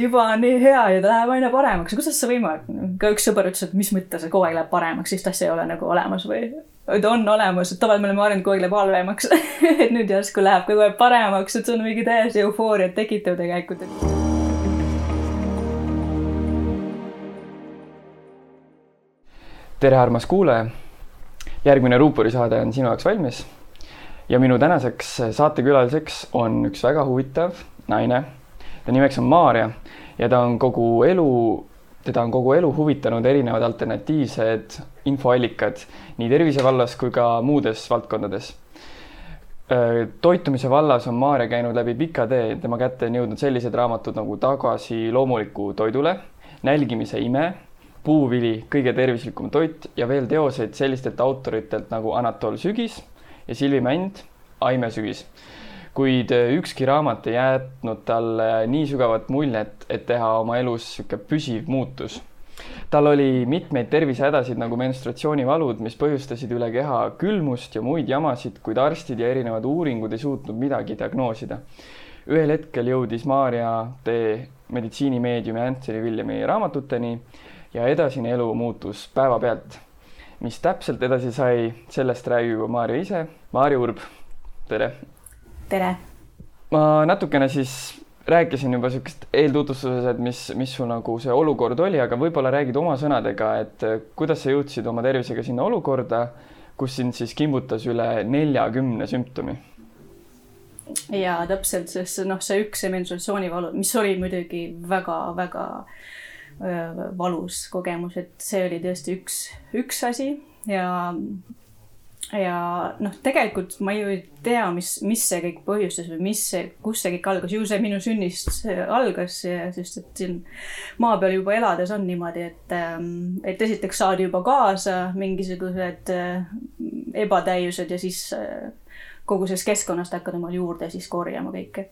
juba nii hea ja ta läheb aina paremaks, kuidas see võimalik on? ka üks sõber ütles, et mis mõttes see kogu aeg läheb paremaks, sellist asja ei ole nagu olemas või? ta on olemas, et tavaliselt me oleme harjunud kogu aeg läheb halvemaks et nüüd järsku läheb kogu aeg paremaks, et see on mingi täiesti eufooriat tekitav tegelikult. tere, armas kuulaja. järgmine Ruupori saade on sinu jaoks valmis. ja minu tänaseks saatekülaliseks on üks väga huvitav naine ta nimeks on Maarja ja ta on kogu elu, teda on kogu elu huvitanud erinevad alternatiivsed infoallikad nii tervise vallas kui ka muudes valdkondades. toitumise vallas on Maarja käinud läbi pika tee, tema kätte on jõudnud sellised raamatud nagu Tagasi loomuliku toidule, Nälgimise ime, Puuvili, kõige tervislikum toit ja veel teoseid sellistelt autoritelt nagu Anatol Sügis ja Silvi Mänd, Aime Sügis kuid äh, ükski raamat ei jätnud talle nii sügavat muljet, et teha oma elus niisugune püsiv muutus. tal oli mitmeid tervisehädasid nagu menstratsioonivalud, mis põhjustasid üle keha külmust ja muid jamasid, kuid arstid ja erinevad uuringud ei suutnud midagi diagnoosida. ühel hetkel jõudis Maarja tee meditsiinimeediumi Anthony Williami raamatuteni ja edasine elu muutus päevapealt. mis täpselt edasi sai, sellest räägib Maarja ise. Maarja Urb, tere tere! ma natukene siis rääkisin juba niisugust eeltutvustuses, et mis, mis su nagu see olukord oli, aga võib-olla räägid oma sõnadega, et kuidas sa jõudsid oma tervisega sinna olukorda, kus sind siis kimbutas üle neljakümne sümptomi? ja täpselt, sest noh, see üks see menstruatsioonivalu, mis oli muidugi väga-väga valus kogemus, et see oli tõesti üks, üks asi ja ja noh, tegelikult ma ju ei tea, mis, mis see kõik põhjustas või mis kus see kõik algas, ju see minu sünnist algas, sest et siin maa peal juba elades on niimoodi, et, ähm, et esiteks saadi juba kaasa mingisugused äh, ebatäiused ja siis äh, kogu sellest keskkonnast hakkad omale juurde siis korjama kõike.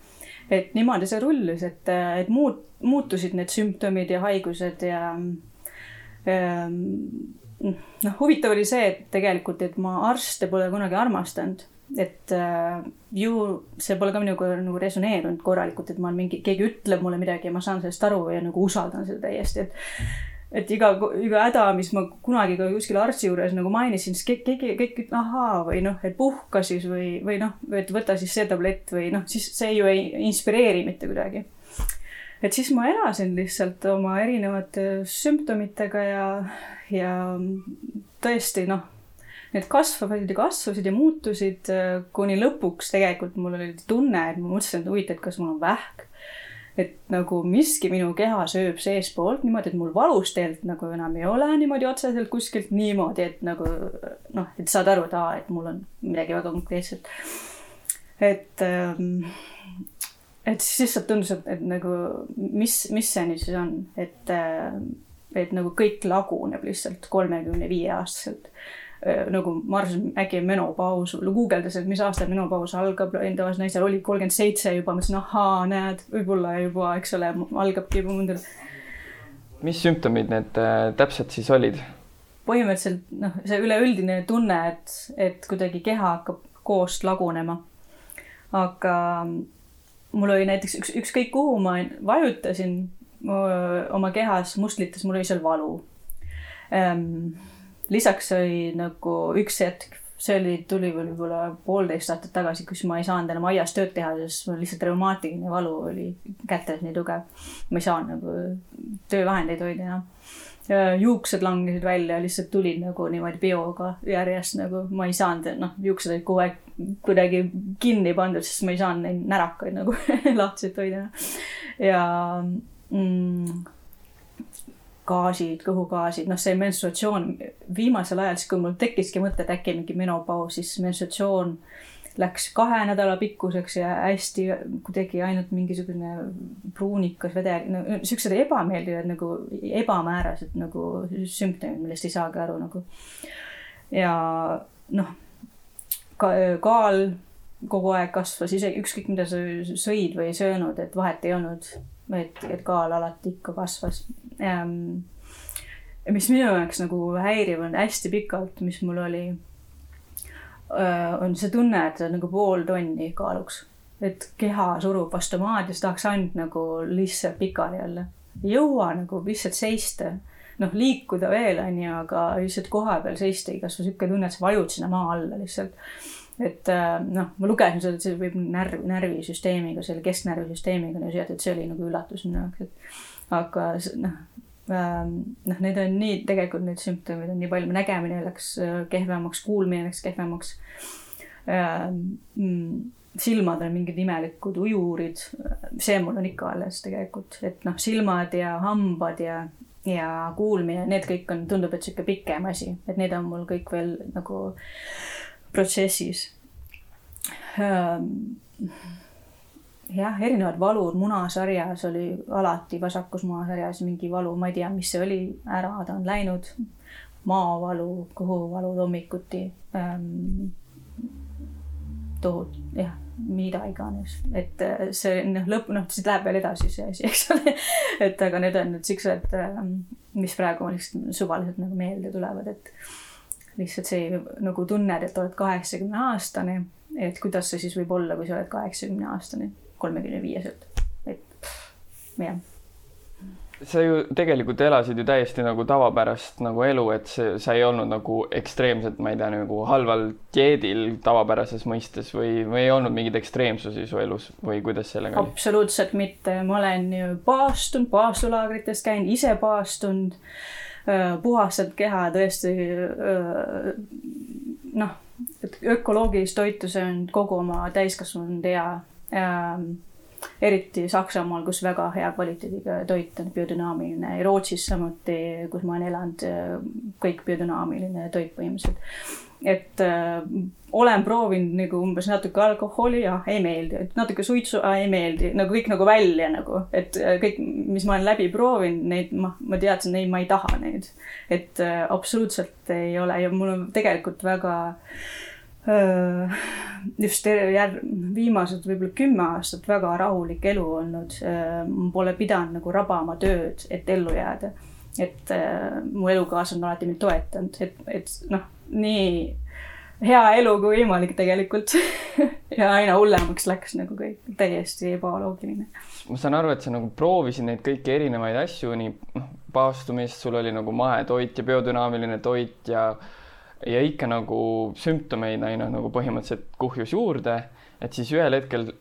et niimoodi see rullus, et, äh, et muut-, muutusid need sümptomid ja haigused ja ähm, noh, huvitav oli see, et tegelikult, et ma arste pole kunagi armastanud, et äh, ju see pole ka minuga nagu resoneerunud korralikult, et ma olen mingi, keegi ütleb mulle midagi ja ma saan sellest aru ja nagu usaldan seda täiesti, et et iga, iga häda, mis ma kunagi ka kuskil arsti juures nagu mainisin, siis keegi, keegi, kõik ütleb ahaa või noh, et puhka siis või, või noh, et võta siis see tablett või noh, siis see ju ei inspireeri mitte kuidagi et siis ma elasin lihtsalt oma erinevate sümptomitega ja, ja tõesti noh, need kasvavad ja kasvasid ja muutusid, kuni lõpuks tegelikult mul oli tunne, et ma mõtlesin, et huvitav, et kas mul on vähk. et nagu miski minu keha sööb seestpoolt niimoodi, et mul valus tegelikult nagu enam ei ole niimoodi otseselt kuskilt niimoodi, et nagu noh, et saad aru, et aa, et mul on midagi väga konkreetset. et ähm, et siis lihtsalt tundus, et, et nagu mis, mis see nüüd siis on, et, äh, et nagu kõik laguneb lihtsalt kolmekümne viie aastaselt. Äh, nagu ma arvasin, äkki menopaus, guugeldasin, et mis aastal menopaus algab, endavas naisel oli kolmkümmend seitse juba, mõtlesin, ahaa, näed, võib-olla juba, eks ole, algabki juba mõndal. mis sümptomid need äh, täpselt siis olid? põhimõtteliselt noh, see üleüldine tunne, et, et kuidagi keha hakkab koost lagunema. aga mul oli näiteks üks, ükskõik kuhu ma vajutasin oma kehas, mustlites, mul oli seal valu ähm,. lisaks oli nagu üks hetk, see oli, tuli võib-olla poolteist aastat tagasi, kus ma ei saanud enam aias tööd teha, sest mul lihtsalt reumaatiline valu oli kätes nii tugev. ma ei saanud nagu töövahendeid hoida enam juuksed langesid välja, lihtsalt tulid nagu niimoodi peoga järjest nagu ma ei saanud, noh, juuksed olid kogu aeg kuidagi kinni pandud, sest ma ei saanud neid närakaid nagu lahtiselt hoida. ja mm, gaasid, kõhugaasid, noh, see menstruatsioon viimasel ajal, siis kui mul tekkiski mõte, et äkki mingi menopaus, siis menstruatsioon läks kahe nädala pikkuseks ja hästi kuidagi ainult mingisugune pruunikas vedel, no siuksed ebameeldivad nagu ebamäärased nagu sümptomid, millest ei saagi aru nagu. ja noh, kaal kogu aeg kasvas, isegi ükskõik mida sa sõid või ei söönud, et vahet ei olnud, et, et kaal alati ikka kasvas ähm,. mis minu jaoks nagu häiriv on hästi pikalt, mis mul oli Äh, on see tunne, et nagu pool tonni kaaluks. et keha surub vastu maad ja sa tahaks ainult nagu lihtsalt pikali olla. ei jõua nagu lihtsalt seista noh, liikuda veel, on ju, aga lihtsalt koha peal seista, kas sul niisugune tunne, et sa vajud sinna maa alla lihtsalt. et äh, noh, ma lugesin seda, et see võib närv, närvisüsteemiga, selle kesknärvisüsteemiga on ju seotud, see oli nagu üllatus minu jaoks, et aga noh, ähm, noh, need on nii, tegelikult neid sümptomeid on nii palju, nägemine läks äh, kehvemaks, kuulmine läks kehvemaks. Ähm, mm, silmad on mingid imelikud ujurid, see mul on ikka alles tegelikult, et noh, silmad ja hambad ja ja kuulmine, need kõik on, tundub, et sihuke pikem asi, et need on mul kõik veel nagu protsessis. jah, erinevad valud munasarjas oli alati vasakus munasarjas mingi valu, ma ei tea, mis see oli, ära ta on läinud. maavalu, kõhuvalud hommikuti ähm,. tohut-, jah mida iganes, et äh, see noh, lõpp, noh, siis läheb veel edasi see asi, eks ole. et aga need on nüüd siuksed, ähm, mis praegu lihtsalt suvaliselt nagu meelde tulevad, et lihtsalt see nagu tunned, et oled kaheksakümne aastane, et kuidas see siis võib olla, kui sa oled kaheksakümne aastane, kolmekümne viieselt, et jah sa ju tegelikult elasid ju täiesti nagu tavapärast nagu elu, et see, sa ei olnud nagu ekstreemselt, ma ei tea, nagu halval dieedil tavapärases mõistes või, või ei olnud mingeid ekstreemsusi su elus või kuidas sellega oli? absoluutselt mitte, ma olen ju paastunud, paastulaagrites käinud, ise paastunud, puhastanud keha tõesti noh, ökoloogilist toitu söönud kogu oma täiskasvanud ea eriti Saksamaal, kus väga hea kvaliteediga toit on biodünaamiline ja Rootsis samuti, kus ma olen elanud, kõik biodünaamiline toit põhimõtteliselt. et äh, olen proovinud nagu umbes natuke alkoholi, jah, ei meeldi, natuke suitsu, ei meeldi, nagu kõik nagu välja nagu, et äh, kõik, mis ma olen läbi proovinud, neid ma, ma teadsin, ei, ma ei taha neid. et äh, absoluutselt ei ole ja mul on tegelikult väga äh, just jär-, viimased võib-olla kümme aastat väga rahulik elu olnud. ma pole pidanud nagu rabama tööd, et ellu jääda. et mu elukaaslane on alati mind toetanud, et, et noh, nii hea elu kui võimalik tegelikult ja aina hullemaks läks nagu kõik, täiesti ebaloogiline. ma saan aru, et sa nagu proovisid neid kõiki erinevaid asju, nii noh, paastumist, sul oli nagu mahetoit ja biodünaamiline toit ja ja ikka nagu sümptomeid aina nagu põhimõtteliselt kuhjus juurde, et siis ühel hetkel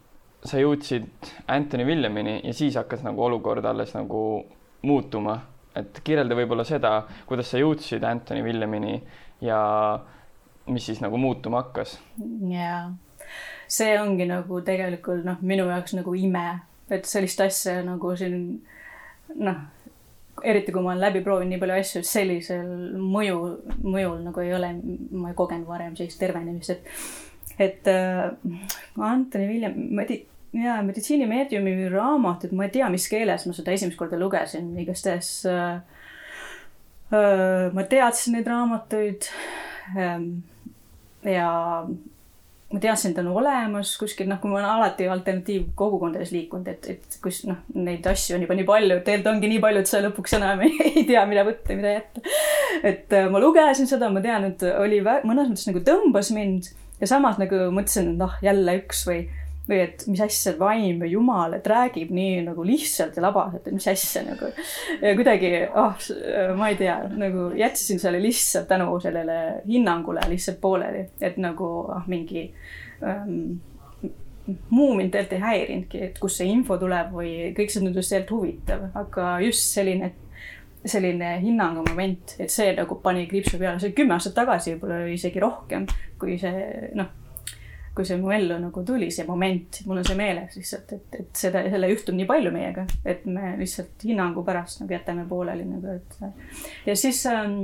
sa jõudsid Anthony Williamini ja siis hakkas nagu olukord alles nagu muutuma. et kirjelda võib-olla seda, kuidas sa jõudsid Anthony Williamini ja mis siis nagu muutuma hakkas? jaa, see ongi nagu tegelikult noh, minu jaoks nagu ime, et sellist asja nagu siin noh eriti kui ma olen läbi proovinud nii palju asju, et sellisel mõju, mõjul nagu ei ole, ma ei kogenud varem sellist tervenemist, et, et äh, Antoni Viljem, medi-, jaa, meditsiinimeediumi raamatut, ma ei tea, mis keeles ma seda esimest korda lugesin, igastahes äh, äh, ma teadsin neid raamatuid äh, ja ma teadsin, et on olemas kuskil, noh, kui ma olen alati alternatiivkogukondades liikunud, et, et kus noh, neid asju on juba nii palju, tegelikult ongi nii palju, et sa lõpuks enam ei, ei tea, mida võtta ja mida jätta. et äh, ma lugesin seda, ma tean, et oli mõnes mõttes nagu tõmbas mind ja samas nagu mõtlesin, et noh, jälle üks või või et mis asja vaim või jumal, et räägib nii nagu lihtsalt ja labaselt, et mis asja nagu. ja kuidagi, ah oh,, ma ei tea, nagu jätsin selle lihtsalt tänu sellele hinnangule lihtsalt pooleli, et nagu ah mingi ähm, muu mind tegelikult ei häirinudki, et kust see info tuleb või kõik see tundus tegelikult huvitav, aga just selline selline hinnangu moment, et see nagu pani kriipsu peale, see oli kümme aastat tagasi, võib-olla isegi rohkem, kui see noh kui see mu ellu nagu tuli, see moment, mul on see meeles lihtsalt, et, et seda, selle juhtub nii palju meiega, et me lihtsalt hinnangu pärast nagu jätame pooleli nagu, et. ja siis ähm,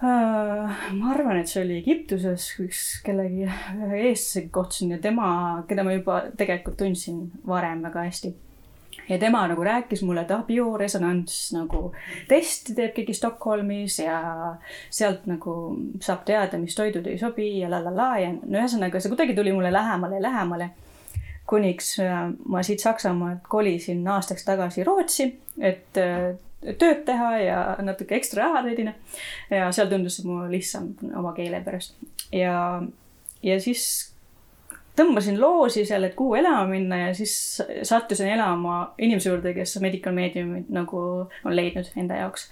äh, ma arvan, et see oli Egiptuses, üks kellegi, ühe eestlasega kohtusin ja tema, keda ma juba tegelikult tundsin varem väga hästi ja tema nagu rääkis mulle, et ah, bioresonants nagu testi teeb keegi Stockholmis ja sealt nagu saab teada, mis toidud ei sobi ja la la la ja no ühesõnaga see kuidagi tuli mulle lähemale ja lähemale. kuniks äh, ma siit Saksamaalt kolisin aastaks tagasi Rootsi, et äh, tööd teha ja natuke ekstra raha teenida. ja seal tundus mu lihtsam oma keele pärast ja, ja siis tõmbasin loosi seal, et kuhu elama minna ja siis sattusin elama inimese juurde, kes medical medium'it nagu on leidnud enda jaoks.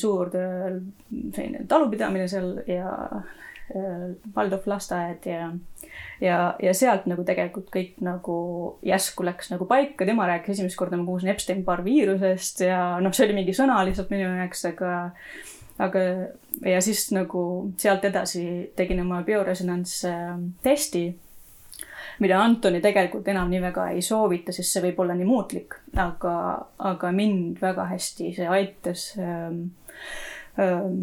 suur selline talupidamine seal ja Waldorf lasteaed ja, ja, ja sealt nagu tegelikult kõik nagu järsku läks nagu paika, tema rääkis esimest korda, ma kuulsin Epstein-Barr viirusest ja noh, see oli mingi sõna lihtsalt minu jaoks, aga aga ja siis nagu sealt edasi tegin oma bioresonants testi, mida Antoni tegelikult enam nii väga ei soovita, sest see võib olla nii muutlik, aga, aga mind väga hästi see aitas ähm, ähm,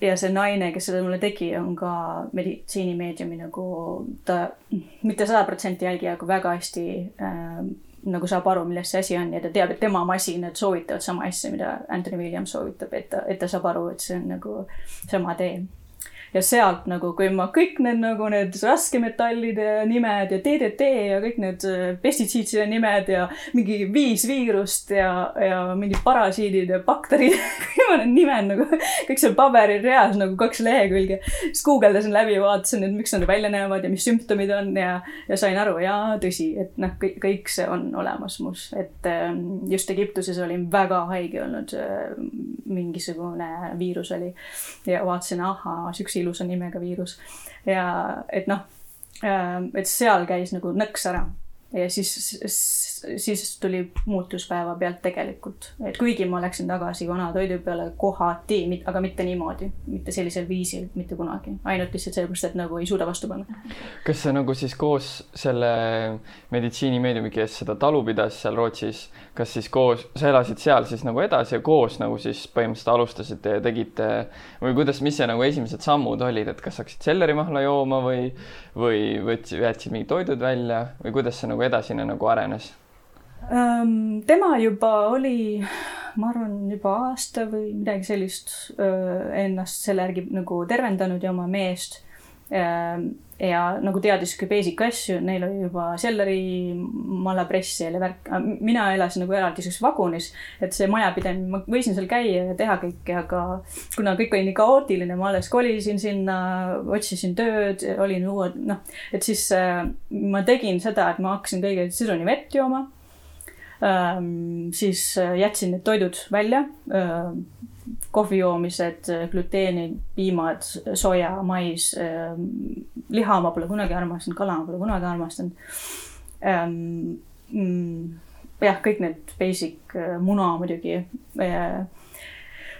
ja see naine, kes seda mulle tegi, on ka meditsiinimeediumi nagu ta mitte sada protsenti jälgija, aga väga hästi äh, nagu saab aru, milles see asi on ja ta teab, et tema masinad soovitavad sama asja, mida Anthony Williams soovitab, et ta, et ta saab aru, et see on nagu sama tee ja sealt nagu, kui ma kõik need nagu need raskemetallide nimed ja DDT ja kõik need äh, pestitsiidside nimed ja mingi viis viirust ja, ja mingid parasiidid ja bakterid kõik need nimed nagu, kõik seal paberil reas nagu kaks lehekülge. siis guugeldasin läbi, vaatasin, et miks nad välja näevad ja mis sümptomid on ja, ja sain aru, jaa, tõsi, et noh, kõik, kõik see on olemas mus, et ähm, just Egiptuses olin väga haige olnud, äh, mingisugune viirus oli ja vaatasin, ahaa, siukse ilusa nimega viirus. ja et noh, ähm, et seal käis nagu nõks ära ja siis, siis tuli muutus päevapealt tegelikult, et kuigi ma läksin tagasi vana toidu peale kohati, aga mitte niimoodi, mitte sellisel viisil, mitte kunagi, ainult lihtsalt sellepärast, et nagu ei suuda vastu panna. kas sa nagu siis koos selle meditsiinimeediumi, kes seda talu pidas seal Rootsis, kas siis koos, sa elasid seal siis nagu edasi ja koos nagu siis põhimõtteliselt alustasite ja tegite või kuidas, mis see nagu esimesed sammud olid, et kas hakkasid sellerimahla jooma või, või võtsid, jätsid mingid toidud välja või kuidas see nagu edasine nagu arenes? Tema juba oli, ma arvan, juba aasta või midagi sellist ennast selle järgi nagu tervendanud ja oma meest ja nagu teadis sihuke basic asju, neil oli juba selleri, malapress ja värk. mina elasin nagu eraldi siukses vagunis, et see majapidamine, ma võisin seal käia ja teha kõike, aga kuna kõik oli nii kaootiline, ma alles kolisin sinna, otsisin tööd, olin uued, noh, et siis äh, ma tegin seda, et ma hakkasin kõigepealt sidrunivett jooma ähm,. siis äh, jätsin need toidud välja äh, kohvi joomised, gluteenid, piimad, soja, mais, ähm, liha ma pole kunagi armastanud, kala ma pole kunagi armastanud. Ähm, mm, jah, kõik need basic, äh, muna muidugi.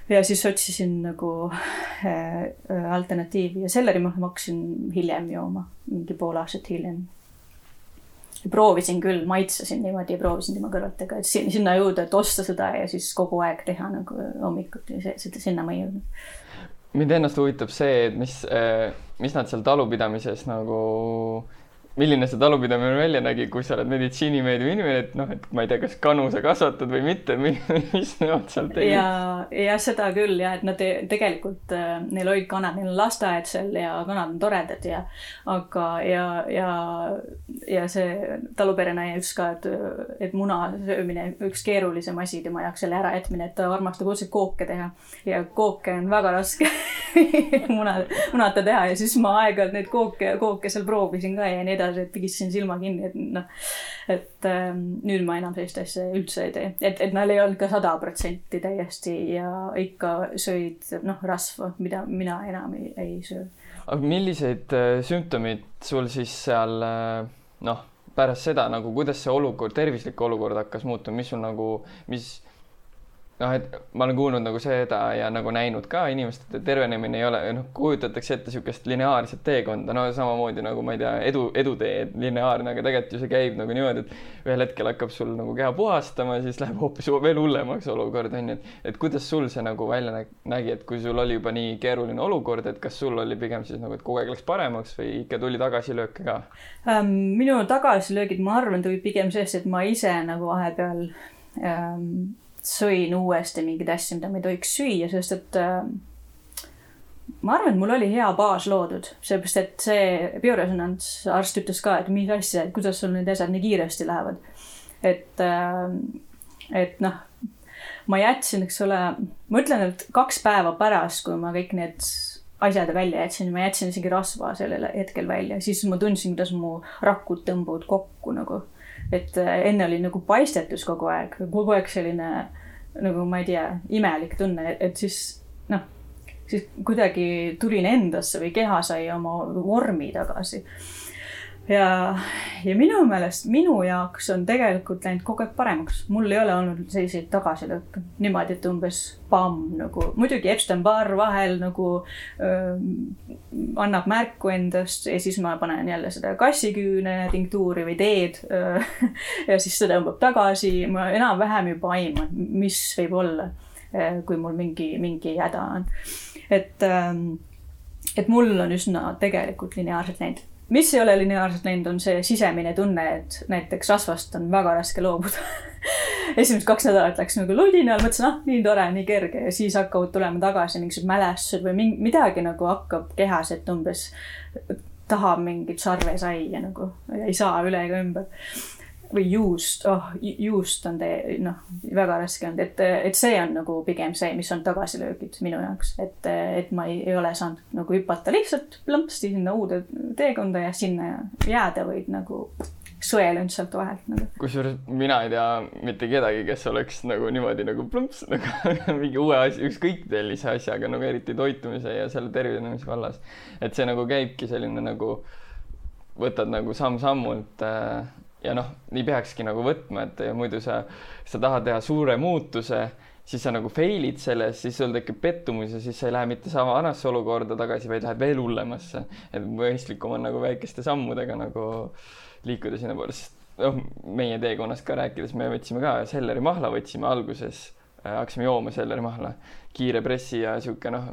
ja siis otsisin nagu äh, alternatiivi ja selleri ma hakkasin hiljem jooma, mingi pool aastat hiljem proovisin küll, maitsesin niimoodi proovisin tema kõrvalt, aga et sinna jõuda, et osta seda ja siis kogu aeg teha nagu hommikuti, see, sinna ma ei jõudnud. mind ennast huvitab see, et mis, äh, mis nad seal talupidamises nagu milline see talupidamine välja nägi, kui sa oled meditsiinimeediumi inimene, et noh, et ma ei tea, kas kanu sa kasvatad või mitte, mis nemad seal tegid? ja, ja seda küll ja et nad te, tegelikult, äh, neil olid kanad, neil on lasteaed seal ja kanad on toredad ja aga ja, ja, ja see taluperenaine ütles ka, et, et muna söömine üks keerulisem asi tema jaoks, selle ärajätmine, et ta armastab otseselt kooke teha ja kooke on väga raske muna, munata teha ja siis ma aeg-ajalt neid kooke, kooke seal proovisin ka ja nii edasi edasi, et pigistasin silma kinni, et noh, et ähm, nüüd ma enam sellist asja üldse ei tee, et, et nad ei olnud ka sada protsenti täiesti ja ikka söid noh, rasva, mida mina enam ei, ei söö. aga millised äh, sümptomid sul siis seal äh, noh, pärast seda nagu, kuidas see olukord, tervislik olukord hakkas muutuma, mis sul nagu, mis noh, et ma olen kuulnud nagu seda ja nagu näinud ka inimesed, et tervenemine ei ole, noh, kujutatakse ette niisugust lineaarset teekonda, no samamoodi nagu ma ei tea, edu, edutee lineaarne, aga tegelikult ju see käib nagu niimoodi, et ühel hetkel hakkab sul nagu keha puhastama, siis läheb hoopis veel hullemaks olukord on ju, et, et kuidas sul see nagu välja nägi, et kui sul oli juba nii keeruline olukord, et kas sul oli pigem siis nagu, et kogu aeg läks paremaks või ikka tuli tagasilööke ka ähm,? minu tagasilöögid, ma arvan, tulid pigem sellest, et ma ise nagu vahepeal ähm, sõin uuesti mingeid asju, mida ma ei tohiks süüa, sest et äh, ma arvan, et mul oli hea baas loodud, sellepärast et see bioresonants arst ütles ka, et mis asja, et kuidas sul need asjad nii kiiresti lähevad. et äh,, et noh, ma jätsin, eks ole, ma ütlen, et kaks päeva pärast, kui ma kõik need asjad välja jätsin, ma jätsin isegi rasva sellel hetkel välja, siis ma tundsin, kuidas mu rakud tõmbuvad kokku nagu. Et äh, enne oli nagu paistetus kogu aeg, kogu aeg selline nagu ma ei tea, imelik tunne, et siis noh, siis kuidagi tulin endasse või keha sai oma vormi tagasi ja, ja minu meelest minu jaoks on tegelikult läinud kogu aeg paremaks. mul ei ole olnud selliseid tagasilööke niimoodi, et umbes pamm nagu, muidugi Epstein-Barr vahel nagu öö, annab märku endast ja siis ma panen jälle seda kassiküüne tinktuuri või teed ja siis see tõmbab tagasi, ma enam-vähem juba aiman, mis võib olla, kui mul mingi, mingi häda on. et, et mul on üsna tegelikult lineaarselt läinud mis ei ole lineaarselt läinud, on see sisemine tunne, et näiteks rasvast on väga raske loobuda. Esimesed kaks nädalat läks nagu ludinal, mõtlesin, ah, nii tore, nii kerge. Ja siis hakkavad tulema tagasi mingisugused mälestused või mingi, midagi nagu hakkab kehas, et umbes tahab mingit sarvesaia nagu, ei saa üle ega ümber või juust, oh juust on tee, noh, väga raske olnud, et, et see on nagu pigem see, mis on tagasilöögid minu jaoks, et, et ma ei, ei ole saanud nagu hüpata lihtsalt plõmpsti sinna uude teekonda ja sinna jääda, vaid nagu sõelund sealt vahelt nagu. kusjuures mina ei tea mitte kedagi, kes oleks nagu niimoodi nagu plõmps nagu mingi uue asja, ükskõik millise asjaga nagu eriti toitumise ja selle tervisemise vallas. et see nagu käibki selline nagu, võtad nagu samm-sammult äh, ja noh, nii peakski nagu võtma, et muidu sa, sa tahad teha suure muutuse, siis sa nagu fail'id selles, siis sul tekib pettumus ja siis sa ei lähe mitte sama vanasse olukorda tagasi, vaid lähed veel hullemasse. et mõistlikum on nagu väikeste sammudega nagu liikuda sinnapoole, sest noh, meie teekonnast ka rääkides, me võtsime ka selleri mahla, võtsime alguses äh,, hakkasime jooma selleri mahla, kiire pressi ja sihuke noh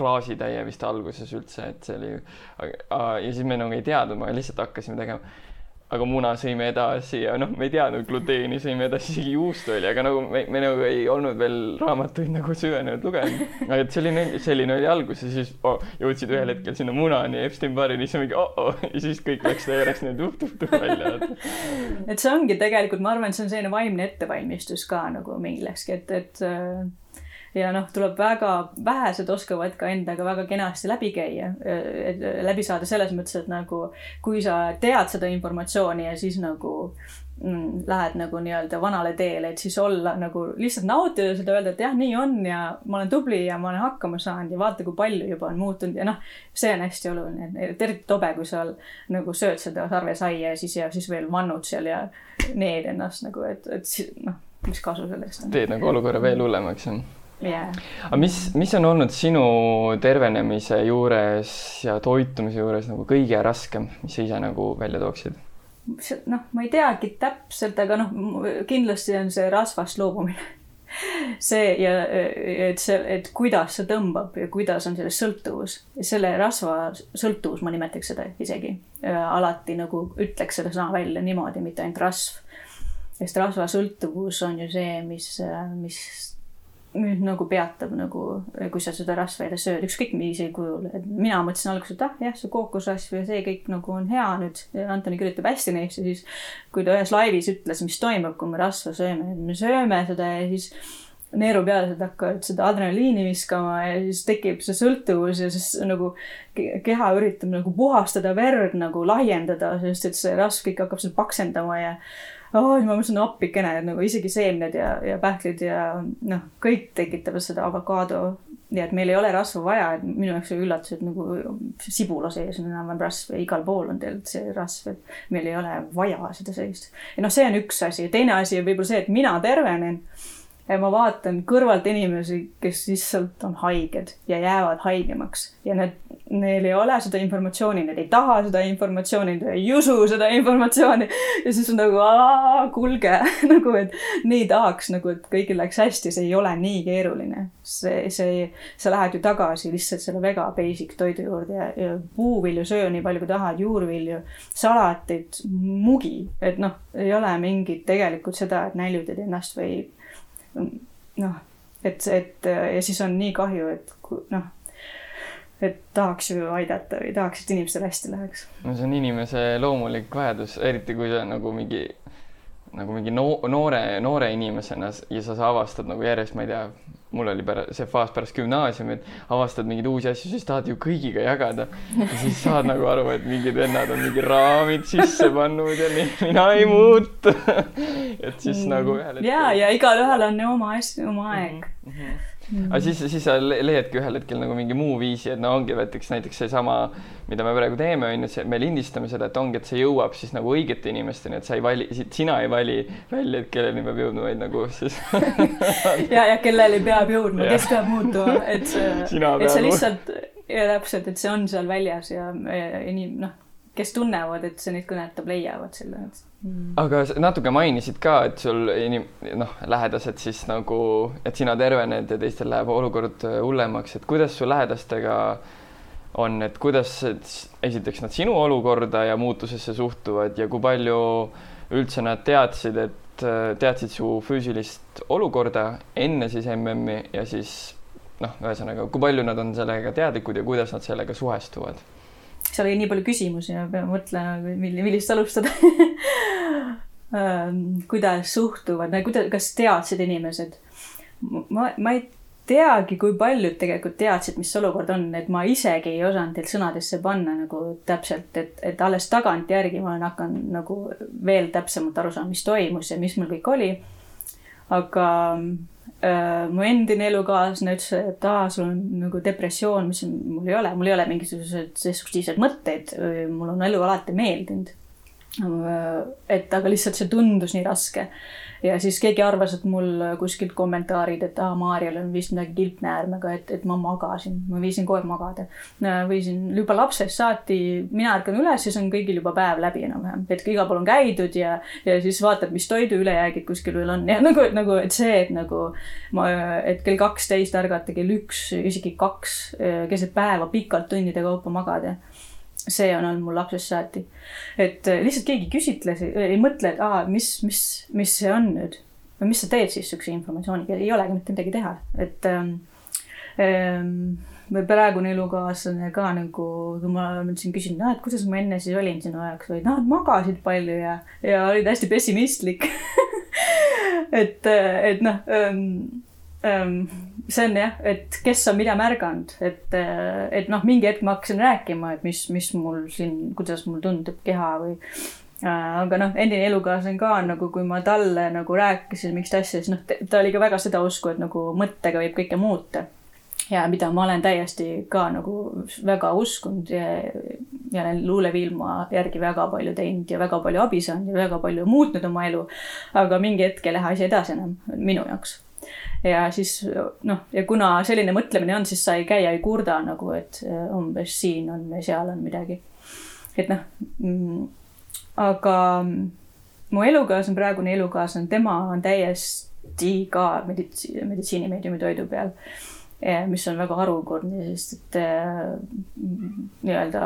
klaasitäie vist alguses üldse, et see oli. ja siis me nagu ei teadnud, me lihtsalt hakkasime tegema aga muna sõime edasi ja noh, me ei teadnud gluteeni, sõime edasi, isegi juustu oli, aga nagu me, me nagu ei olnud veel raamatuid nagu süvenenud lugenud. aga et selline, selline oli algus ja siis oh, jõudsid ühel hetkel sinna munani, Epstein-Barri, siis mingi oh-oh ja siis kõik läks järjest nii tuh-tuh-tuh välja. et see ongi tegelikult, ma arvan, et see on selline vaimne ettevalmistus ka nagu millekski, et, et ja noh, tuleb väga, vähesed oskavad ka endaga väga kenasti läbi käia, et läbi saada selles mõttes, et nagu kui sa tead seda informatsiooni ja siis nagu mm, lähed nagu nii-öelda vanale teele, et siis olla nagu lihtsalt nautida seda, öelda, et jah, nii on ja ma olen tubli ja ma olen hakkama saanud ja vaata, kui palju juba on muutunud ja noh, see on hästi oluline, et eriti tobe, kui sa nagu sööd seda sarvesaia ja siis ja siis veel vannud seal ja need ennast nagu, et, et noh, mis kasu sellest on. teed nagu olukorra veel hullemaks, jah yeah.. aga mis, mis on olnud sinu tervenemise juures ja toitumise juures nagu kõige raskem, mis sa ise nagu välja tooksid? noh, ma ei teagi täpselt, aga noh, kindlasti on see rasvast loobumine see ja et see, et kuidas see tõmbab ja kuidas on sellest sõltuvus. selle rasva sõltuvus, ma nimetaks seda isegi alati nagu ütleks seda sõna välja niimoodi, mitte ainult rasv. sest rasvasõltuvus on ju see, mis, mis nüüd nagu peatab nagu, kui sa seda rasva jälle sööd, ükskõik millisel kujul, et mina mõtlesin alguses, et ah jah, see kookosrasv ja see kõik nagu on hea nüüd. Antoni kirjutab hästi neist ja siis, kui ta ühes laivis ütles, mis toimub, kui me rasva sööme, me sööme seda ja siis neerupealised hakkavad seda adrenaliini viskama ja siis tekib see sõltuvus ja siis nagu keha üritab nagu puhastada verd nagu laiendada, sest et see rasv kõik hakkab seal paksendama ja oh, ma mõtlesin appikene, et nagu isegi seemned ja, ja pähklid ja noh, kõik tekitavad seda avokaado. Ja et meil ei ole rasva vaja, et minu jaoks oli üllatus, et nagu sibula sees on enam-vähem rasv ja igal pool on tegelikult see rasv, et meil ei ole vaja seda sellist. ja noh, see on üks asi, teine asi on võib-olla see, et mina tervenen. ja ma vaatan kõrvalt inimesi, kes lihtsalt on haiged ja jäävad haigemaks ja need, neil ei ole seda informatsiooni, nad ei taha seda informatsiooni, nad ei usu seda informatsiooni. ja siis on nagu, kuulge nagu, et nii tahaks nagu, et kõigil läheks hästi, see ei ole nii keeruline. see, see, sa lähed ju tagasi lihtsalt selle väga basic toidu juurde ja, ja puuvilju söö nii palju, kui tahad, juurvilju, salatit, mugi, et noh, ei ole mingit tegelikult seda, et näljutad ennast või noh, et, et ja siis on nii kahju, et noh, et tahaks ju aidata või tahaks, et inimestel hästi läheks. no see on inimese loomulik vajadus, eriti kui sa nagu mingi, nagu mingi no, noore, noore inimesena ja sa, avastad nagu järjest, ma ei tea, mul oli pärast, see faas pärast gümnaasiumi, et avastad mingeid uusi asju, siis tahad ju kõigiga jagada. ja siis saad nagu aru, et mingid vennad on mingi raamid sisse pannud ja mina ei muutu et siis nagu ühel hetkel. ja, ja igalühel on oma asju, oma aeg mm. -hmm mm.. Aga siis, siis sa leiadki ühel hetkel nagu mingi muu viisi, et no ongi näiteks, näiteks seesama, mida me praegu teeme, on ju, me lindistame seda, et ongi, et see jõuab siis nagu õigete inimesteni, et sa ei vali, sina ei vali välja, et kelleni peab jõudma, vaid nagu siis ja, ja kelleni peab jõudma, kes peab muutuma, et see, et see lihtsalt, ja täpselt, et see on seal väljas ja, ja inim-, noh, kes tunnevad, et see neid kõnetab, leiavad selle, et mm.. aga natuke mainisid ka, et sul inim-, noh, lähedased siis nagu, et sina tervened ja teistel läheb olukord äh, hullemaks, et kuidas su lähedastega on, et kuidas esiteks nad sinu olukorda ja muutusesse suhtuvad ja kui palju üldse nad teadsid, et äh, teadsid su füüsilist olukorda enne siis MM-i ja siis noh, ühesõnaga, kui palju nad on sellega teadlikud ja kuidas nad sellega suhestuvad seal oli nii palju küsimusi ja pean mõtlema, millist alustada ähm, kuidas suhtuvad, kuidas, kas teadsid inimesed? ma, ma ei teagi, kui paljud tegelikult teadsid, mis olukord on, et ma isegi ei osanud teil sõnadesse panna nagu täpselt, et, et alles tagantjärgi ma olen hakanud nagu veel täpsemalt aru saama, mis toimus ja mis mul kõik oli. Aga Äh, mu endine elukaaslane ütles, et aa, sul on nagu depressioon, mis mul ei ole, mul ei ole mingisuguseid destruktiivseid mõtteid, mul on elu alati meeldinud. Äh, et aga lihtsalt see tundus nii raske. Ja siis keegi arvas, et mul kuskilt kommentaarid, et aa, Maarjal on vist midagi kilpnäärmega, et, et ma magasin, ma viisin aeg magada. võisin juba lapsest saati, mina ärkan üles, siis on kõigil juba päev läbi enam-vähem, et igal pool on käidud ja, ja siis vaatad, mis toidu ülejäägid kuskil veel on. Ja nagu, nagu, et see, et nagu ma, et kell kaksteist ärgata, kell üks, isegi kaks keset päeva pikalt tundide kaupa magada see on olnud mul lapsest saati. et äh, lihtsalt keegi küsitles, ei mõtle, et aa, mis, mis, mis see on nüüd? Või mis sa teed siis sihukese informatsiooniga, ei olegi mitte midagi teha, et ähm, ähm, praegune elukaaslane ka nagu, kui ma siin küsin, noh, et kuidas ma enne siis olin sinu ajaks või noh, et magasid palju ja, ja olid hästi pessimistlik. Et, äh, et noh ähm, see on jah, et kes on mida märganud, et, äh, et noh, mingi hetk ma hakkasin rääkima, et mis, mis mul siin, kuidas mul tundub keha või äh,. aga noh, endine elukaaslane ka nagu, kui ma talle nagu rääkisin mingit asja, siis noh, ta oli ka väga seda usku, et nagu mõttega võib kõike muuta. ja mida ma olen täiesti ka nagu väga uskunud ja, ja olen luulevilma järgi väga palju teinud ja väga palju abi saanud ja väga palju muutnud oma elu. aga mingi hetk ei lähe asi edasi enam minu jaoks ja siis noh, ja kuna selline mõtlemine on, siis sa ei käi ja ei kurda nagu, et äh, umbes siin on või seal on midagi. et noh mm,, aga mu elukaaslane, praegune elukaaslane, tema on täiesti ka meditsi-, meditsiinimeediumi toidu peal mis on väga harukordne, sest et äh, nii-öelda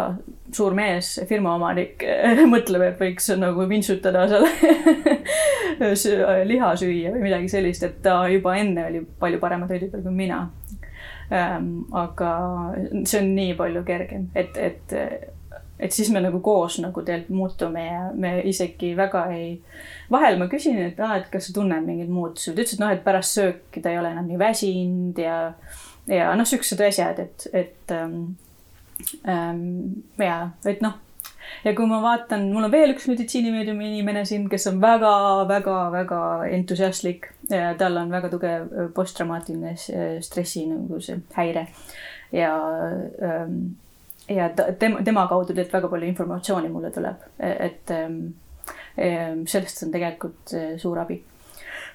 suur mees, firma omanik mõtleb, et võiks nagu vintsutada seal liha süüa või midagi sellist, et ta juba enne oli palju parema toidu peal kui mina ähm,. aga see on nii palju kergem, et, et, et siis me nagu koos nagu tegelikult muutume ja me isegi väga ei. vahel ma küsin, et aa, et kas sa tunned mingeid muutusi, ta ütles, et noh, et pärast sööki ta ei ole enam nii väsinud ja ja noh, siuksed asjad, et, et ähm, ähm, ja, et noh, ja kui ma vaatan, mul on veel üks meditsiinimeediumi inimene siin, kes on väga-väga-väga entusiastlik. Tal on väga tugev posttraumaatiline stressi nagu see häire. Ja ähm, ja tema, tema kaudu tegelikult väga palju informatsiooni mulle tuleb, et ähm, sellest on tegelikult äh, suur abi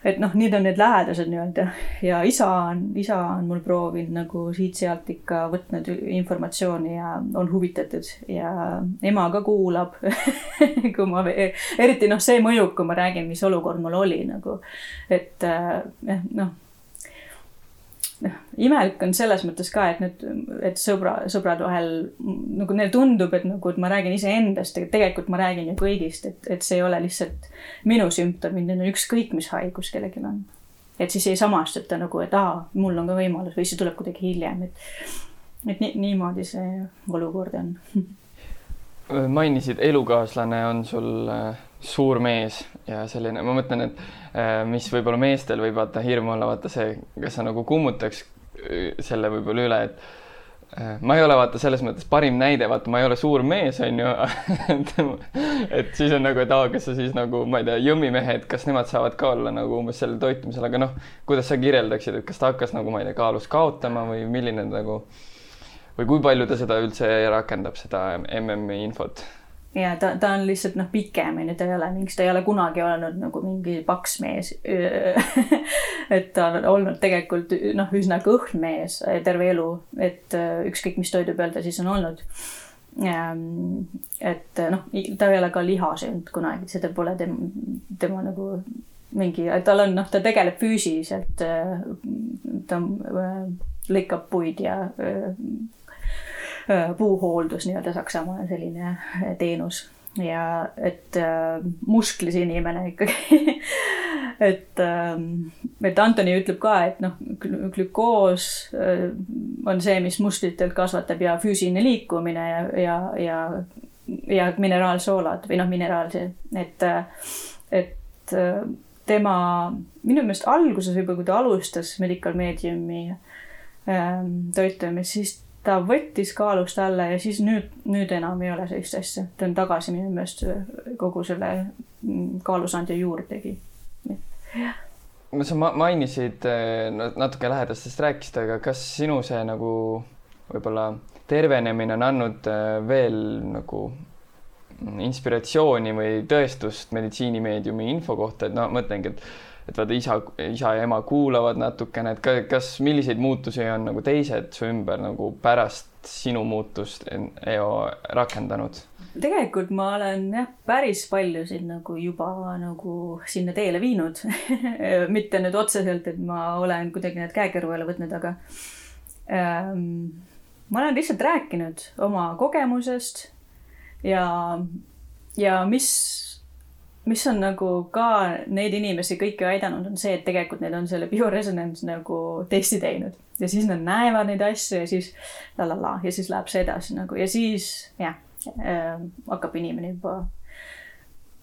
et noh, need on need lähedased nii-öelda. Ja isa on, isa on mul proovinud nagu siit-sealt ikka võtnud informatsiooni ja on huvitatud. Ja ema ka kuulab kui ma, eriti noh, see mõjub, kui ma räägin, mis olukord mul oli nagu, et eh, noh noh, imelik on selles mõttes ka, et nüüd, et sõbra, sõbrad vahel nagu neile tundub, et nagu, et ma räägin iseendast, aga tegelikult ma räägin ju kõigist, et, et see ei ole lihtsalt minu sümptomid, need on ükskõik, mis haigus kellelgi on. et siis ei samastuta nagu, et aa, mul on ka võimalus või see tuleb kuidagi hiljem, et, et nii, niimoodi see olukord on mainisid, elukaaslane on sul äh, suur mees ja selline, ma mõtlen, et äh, mis võib-olla meestel võib vaata hirm olla, vaata see, kas sa nagu kummutaks äh, selle võib-olla üle, et ma ei ole vaata selles mõttes parim näide, vaata, ma ei ole suur mees, on ju et siis on nagu, et aa, kas sa siis nagu, ma ei tea, jõmmimehed, kas nemad saavad ka olla nagu umbes sellel toitumisel, aga noh, kuidas sa kirjeldaksid, et kas ta hakkas nagu, ma ei tea, kaalus kaotama või milline nagu või kui palju ta seda üldse rakendab, seda MM-i infot? ja ta, ta on lihtsalt noh, pikem onju, ta ei ole mingi, ta ei ole kunagi olnud nagu mingi paks mees et ta on olnud tegelikult noh, üsna kõhn mees terve elu, et äh, ükskõik, mis toidu peal ta siis on olnud. et noh, ta ei ole ka liha söönud kunagi, seda pole tema, tema nagu mingi, tal on noh, ta tegeleb füüsiliselt. Äh, ta äh, lõikab puid ja Äh, puuhooldus nii-öelda Saksamaal selline äh, teenus. Ja et äh, musklis inimene ikkagi. Et äh,, et Antoni ütleb ka, et noh, glükoos äh, on see, mis musklitelt kasvatab ja füüsiline liikumine ja, ja, ja, ja mineraalsoolad või noh, mineraalse, et, et äh, tema minu meelest alguses võib-olla, kui ta alustas Medical Mediumi äh, toitumist, siis ta võttis kaalust alla ja siis nüüd, nüüd enam ei ole sellist asja. ta on tagasi minu meelest kogu selle mm, kaalusandja juurdegi. no sa mainisid eh, natuke lähedastest rääkisid, aga kas sinu see nagu võib-olla tervenemine on andnud eh, veel nagu inspiratsiooni või tõestust meditsiinimeediumi info kohta, et no mõtlengi, et et vaata isa, isa ja ema kuulavad natukene, et kas, milliseid muutusi on nagu teised su ümber nagu pärast sinu muutust EO rakendanud? tegelikult ma olen jah, päris paljusid nagu juba nagu sinna teele viinud mitte nüüd otseselt, et ma olen kuidagi need käekõrvu alla võtnud, aga ähm, ma olen lihtsalt rääkinud oma kogemusest ja, ja mis mis on nagu ka neid inimesi kõiki aidanud, on see, et tegelikult need on selle bioresonants nagu testi teinud. Ja siis nad näevad neid asju ja siis la la la ja siis läheb see edasi nagu. Ja siis jah äh,, hakkab inimene juba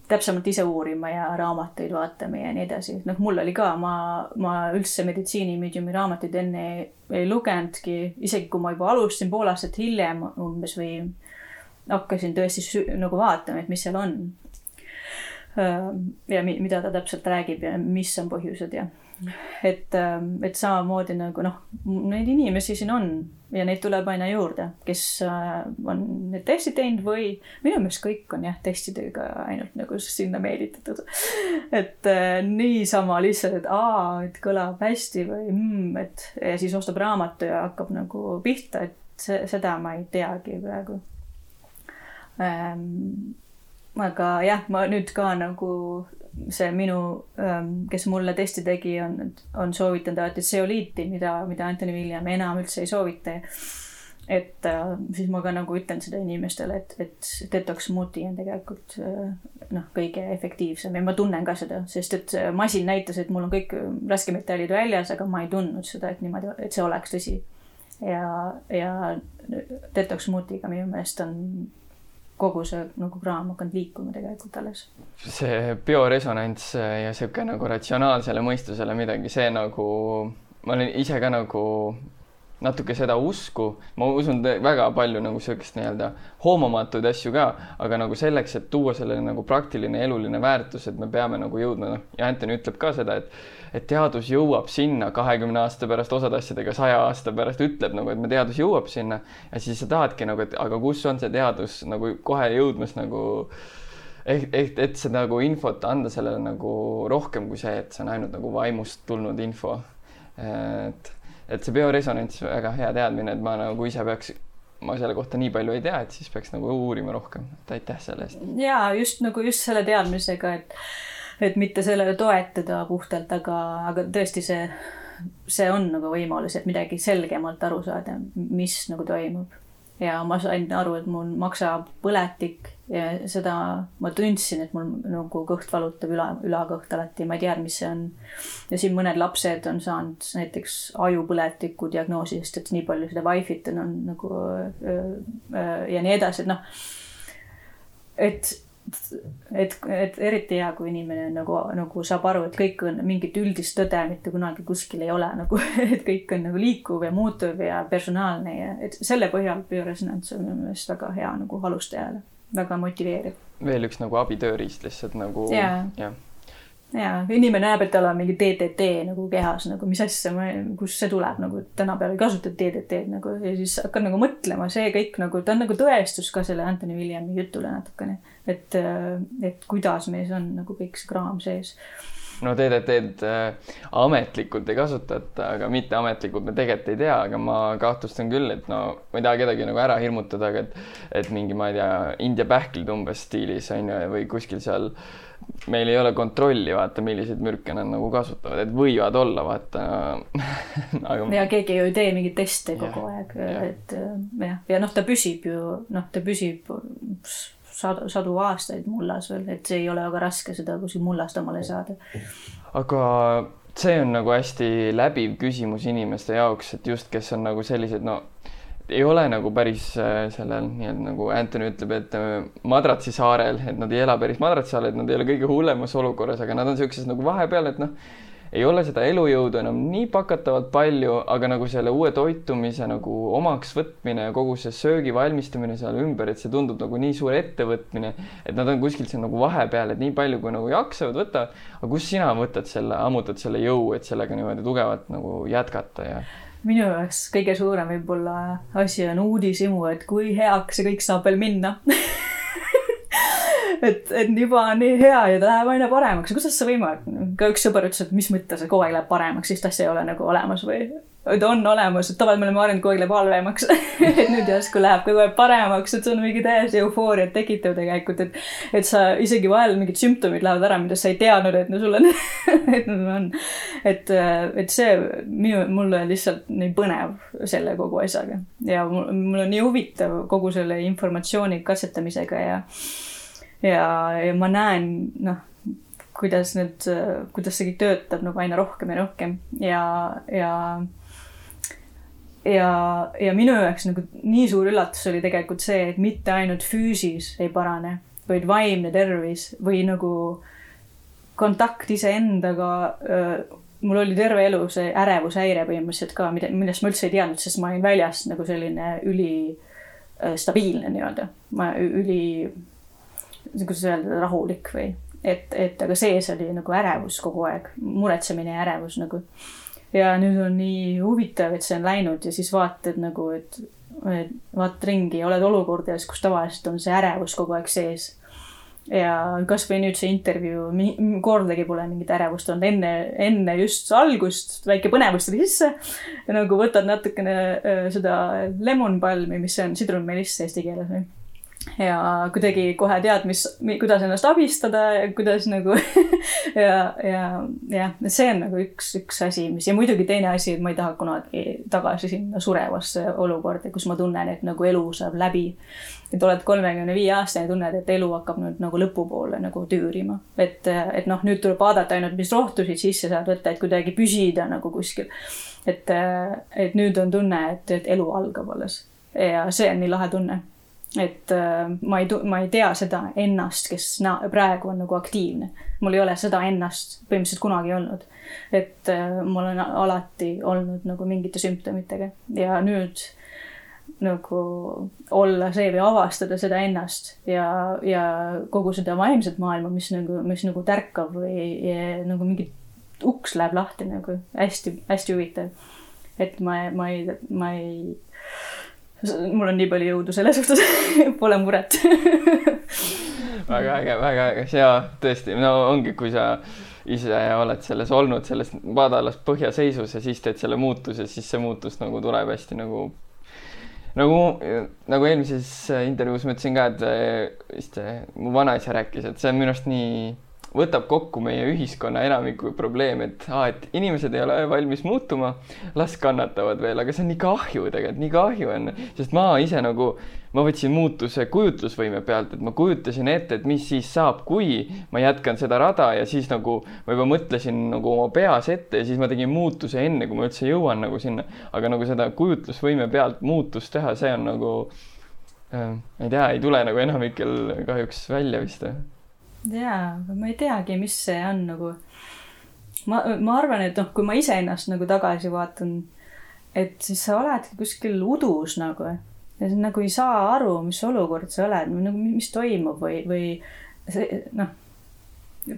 täpsemalt ise uurima ja raamatuid vaatama ja nii edasi. noh, mul oli ka, ma, ma üldse meditsiinimeediumi raamatuid enne ei, ei lugenudki, isegi kui ma juba alustasin pool aastat hiljem umbes või hakkasin tõesti nagu vaatama, et mis seal on ja mida ta täpselt räägib ja mis on põhjused ja et, et samamoodi nagu noh, neid inimesi siin on ja neid tuleb aina juurde, kes on need testid teinud või minu meelest kõik on jah, testidega ainult nagu sinna meelitatud. et niisama lihtsalt, et aa, et kõlab hästi või mm, et ja siis ostab raamatu ja hakkab nagu pihta, et seda ma ei teagi praegu ähm, aga jah, ma nüüd ka nagu see minu, ähm, kes mulle testi tegi, on, on soovitanud alati tseoliiti, mida, mida Anthony William enam üldse ei soovita. et äh, siis ma ka nagu ütlen seda inimestele, et, et detox smoothie on tegelikult äh, noh, kõige efektiivsem ja ma tunnen ka seda, sest et masin näitas, et mul on kõik raskemetallid väljas, aga ma ei tundnud seda, et niimoodi, et see oleks tõsi. ja, ja detox smoothiega minu meelest on kogu see nagu kraam hakanud liikuma tegelikult alles. see bioresonants ja sihuke nagu ratsionaalsele mõistusele midagi, see nagu, ma olen ise ka nagu natuke seda usku, ma usun väga palju nagu sihukest nii-öelda hoomamatuid asju ka, aga nagu selleks, et tuua sellele nagu praktiline eluline väärtus, et me peame nagu jõudma, noh, ja Anthony ütleb ka seda, et et teadus jõuab sinna kahekümne aasta pärast, osade asjadega saja aasta pärast ütleb nagu, et me teadus jõuab sinna ja siis sa tahadki nagu, et aga kus on see teadus nagu kohe jõudmas nagu ehk, ehk et seda nagu infot anda sellele nagu rohkem kui see, et see on ainult nagu vaimust tulnud info. et et see bioresonants, väga hea teadmine, et ma nagu ise peaks, ma selle kohta nii palju ei tea, et siis peaks nagu uurima rohkem, et aitäh selle eest. ja just nagu just selle teadmisega, et, et mitte sellele toetada puhtalt, aga, aga tõesti see, see on nagu võimalus, et midagi selgemalt aru saada, mis nagu toimub ja ma sain aru, et mul maksapõletik ja seda ma tundsin, et mul nagu kõht valutab üla, ülakõht alati, ma ei tea, mis see on. ja siin mõned lapsed on saanud näiteks ajupõletiku diagnoosi, sest et nii palju seda Wi-Fit on, on nagu ja nii edasi, et noh et et, et eriti hea, kui inimene nagu, nagu saab aru, et kõik on mingit üldist tõde mitte kunagi kuskil ei ole nagu, et kõik on nagu liikuv ja muutuv ja personaalne ja et selle põhjal bioresonants on minu meelest väga hea nagu alustajale, väga motiveeriv. veel üks nagu abitööriist lihtsalt nagu yeah. jah ja inimene näeb, et tal on mingi DDT nagu kehas nagu, mis asja, kust see tuleb nagu, tänapäeval ei kasutata DDT-d nagu ja siis hakkad nagu mõtlema, see kõik nagu, ta on nagu tõestus ka selle Anthony Williami jutule natukene et, äh, et kuidas meis on nagu kõik see kraam sees. No DDT-d äh, ametlikult ei kasutata, aga mitteametlikult me tegelikult ei tea, aga ma kahtlustan küll, et no ma ei taha kedagi nagu ära hirmutada, aga et, et mingi, ma ei tea, India pähklid umbes stiilis on ju, või kuskil seal meil ei ole kontrolli, vaata, milliseid mürke nad nagu kasutavad, et võivad olla, vaata aga.... ja keegi ju ei tee mingeid teste kogu ja, aeg, et jah, ja noh, ta püsib ju, noh, ta püsib sadu, sadu aastaid mullas veel, et see ei ole väga raske seda kuskil mullast omale saada. aga see on nagu hästi läbiv küsimus inimeste jaoks, et just, kes on nagu sellised, no ei ole nagu päris äh, sellel nii-öelda nagu Anthony ütleb, et äh, madratsi saarel, et nad ei ela päris madratsi saarel, et nad ei ole kõige hullemas olukorras, aga nad on niisuguses nagu vahepeal, et noh ei ole seda elujõudu enam nii pakatavalt palju, aga nagu selle uue toitumise nagu omaks võtmine ja kogu see söögi valmistamine seal ümber, et see tundub nagu nii suur ettevõtmine, et nad on kuskil seal nagu vahepeal, et nii palju, kui nagu jaksavad, võtavad. aga kust sina võtad selle, ammutad selle jõu, et sellega niimoodi tugevalt nagu jätkata ja minu jaoks kõige suurem võib-olla asi on uudishimu, et kui heaks see kõik saab veel minna et, et juba on nii hea ja ta läheb aina paremaks. kuidas see võimalik? ka üks sõber ütles, et mis mõttes see kogu aeg läheb paremaks, siis ta asja ei ole nagu olemas või? ta on olemas, et tavaliselt me oleme harjunud kogu aeg läheb halvemaks et nüüd järsku läheb kogu aeg paremaks, et see on mingi täiesti eufooriat tekitav tegelikult, et, et sa isegi vahel mingid sümptomid lähevad ära, mida sa ei teadnud, et no sul on et nad on. et, et see minu, mulle lihtsalt nii põnev selle kogu asjaga ja mul, mul on nii huvitav kogu selle informatsiooni katsetamisega ja ja, ja ma näen, noh, kuidas need, kuidas see kõik töötab nagu aina rohkem ja rohkem ja, ja ja, ja minu jaoks nagu nii suur üllatus oli tegelikult see, et mitte ainult füüsis ei parane, vaid vaimne tervis või nagu kontakt iseendaga. mul oli terve elu see ärevushäire põhimõtteliselt ka, mida, millest ma üldse ei teadnud, sest ma olin väljast nagu selline ülistabiilne nii-öelda, ma üli kuidas öelda, rahulik või et, et aga sees oli nagu ärevus kogu aeg, muretsemine ja ärevus nagu. ja nüüd on nii huvitav, et see on läinud ja siis vaatad nagu, et, et vaatad ringi ja oled olukordades, kus tavaliselt on see ärevus kogu aeg sees. ja kasvõi nüüd see intervjuu, kordagi pole mingit ärevust olnud, enne, enne just algust väike põnevus tuli sisse. nagu võtad natukene äh, seda lemon balmi, mis on sidrunmeliss eesti keeles või ja kuidagi kohe tead, mis, kuidas ennast abistada ja kuidas nagu ja, ja jah, see on nagu üks, üks asi, mis ja muidugi teine asi, et ma ei taha kunagi tagasi sinna surevasse olukorda, kus ma tunnen, et nagu elu saab läbi. et oled kolmekümne viie aastane, tunned, et elu hakkab nüüd nagu lõpupoole nagu tüürima. et, et noh, nüüd tuleb vaadata ainult, mis rohtusid sisse saad võtta, et kuidagi püsida nagu kuskil. et, et nüüd on tunne, et, et elu algab alles ja see on nii lahe tunne et äh, ma ei, ma ei tea seda ennast, kes na, praegu on nagu aktiivne. mul ei ole seda ennast põhimõtteliselt kunagi olnud. et äh, ma olen alati olnud nagu mingite sümptomitega ja nüüd nagu olla see või avastada seda ennast ja, ja kogu seda vaimset maailma, mis nagu, mis nagu tärkab või ja, nagu mingi uks läheb lahti nagu hästi-hästi huvitav. et ma, ma ei, ma ei mul on nii palju jõudu selle suhtes. Pole muret. Väga äge, väga äge, ja tõesti, no ongi, kui sa ise oled selles olnud, selles madalas põhjaseisus ja siis teed selle muutuse, siis see muutus nagu tuleb hästi nagu nagu, nagu eelmises intervjuus ma ütlesin ka, et vist mu vanaisa rääkis, et see on minu arust nii võtab kokku meie ühiskonna enamiku probleeme, et aa, et inimesed ei ole valmis muutuma, las kannatavad veel, aga see on nii kahju tegelikult, nii kahju on, sest ma ise nagu, ma võtsin muutuse kujutlusvõime pealt, et ma kujutasin ette, et mis siis saab, kui ma jätkan seda rada ja siis nagu ma juba mõtlesin nagu oma peas ette ja siis ma tegin muutuse enne, kui ma üldse jõuan nagu sinna. aga nagu seda kujutlusvõime pealt muutust teha, see on nagu ma ei tea, ei tule nagu enamikel kahjuks välja vist. Jaa, ma ei teagi, mis see on nagu. ma, ma arvan, et noh, kui ma iseennast nagu tagasi vaatan, et siis sa oledki kuskil udus nagu ja sa nagu ei saa aru, mis olukord sa oled, nagu mis toimub või, või see noh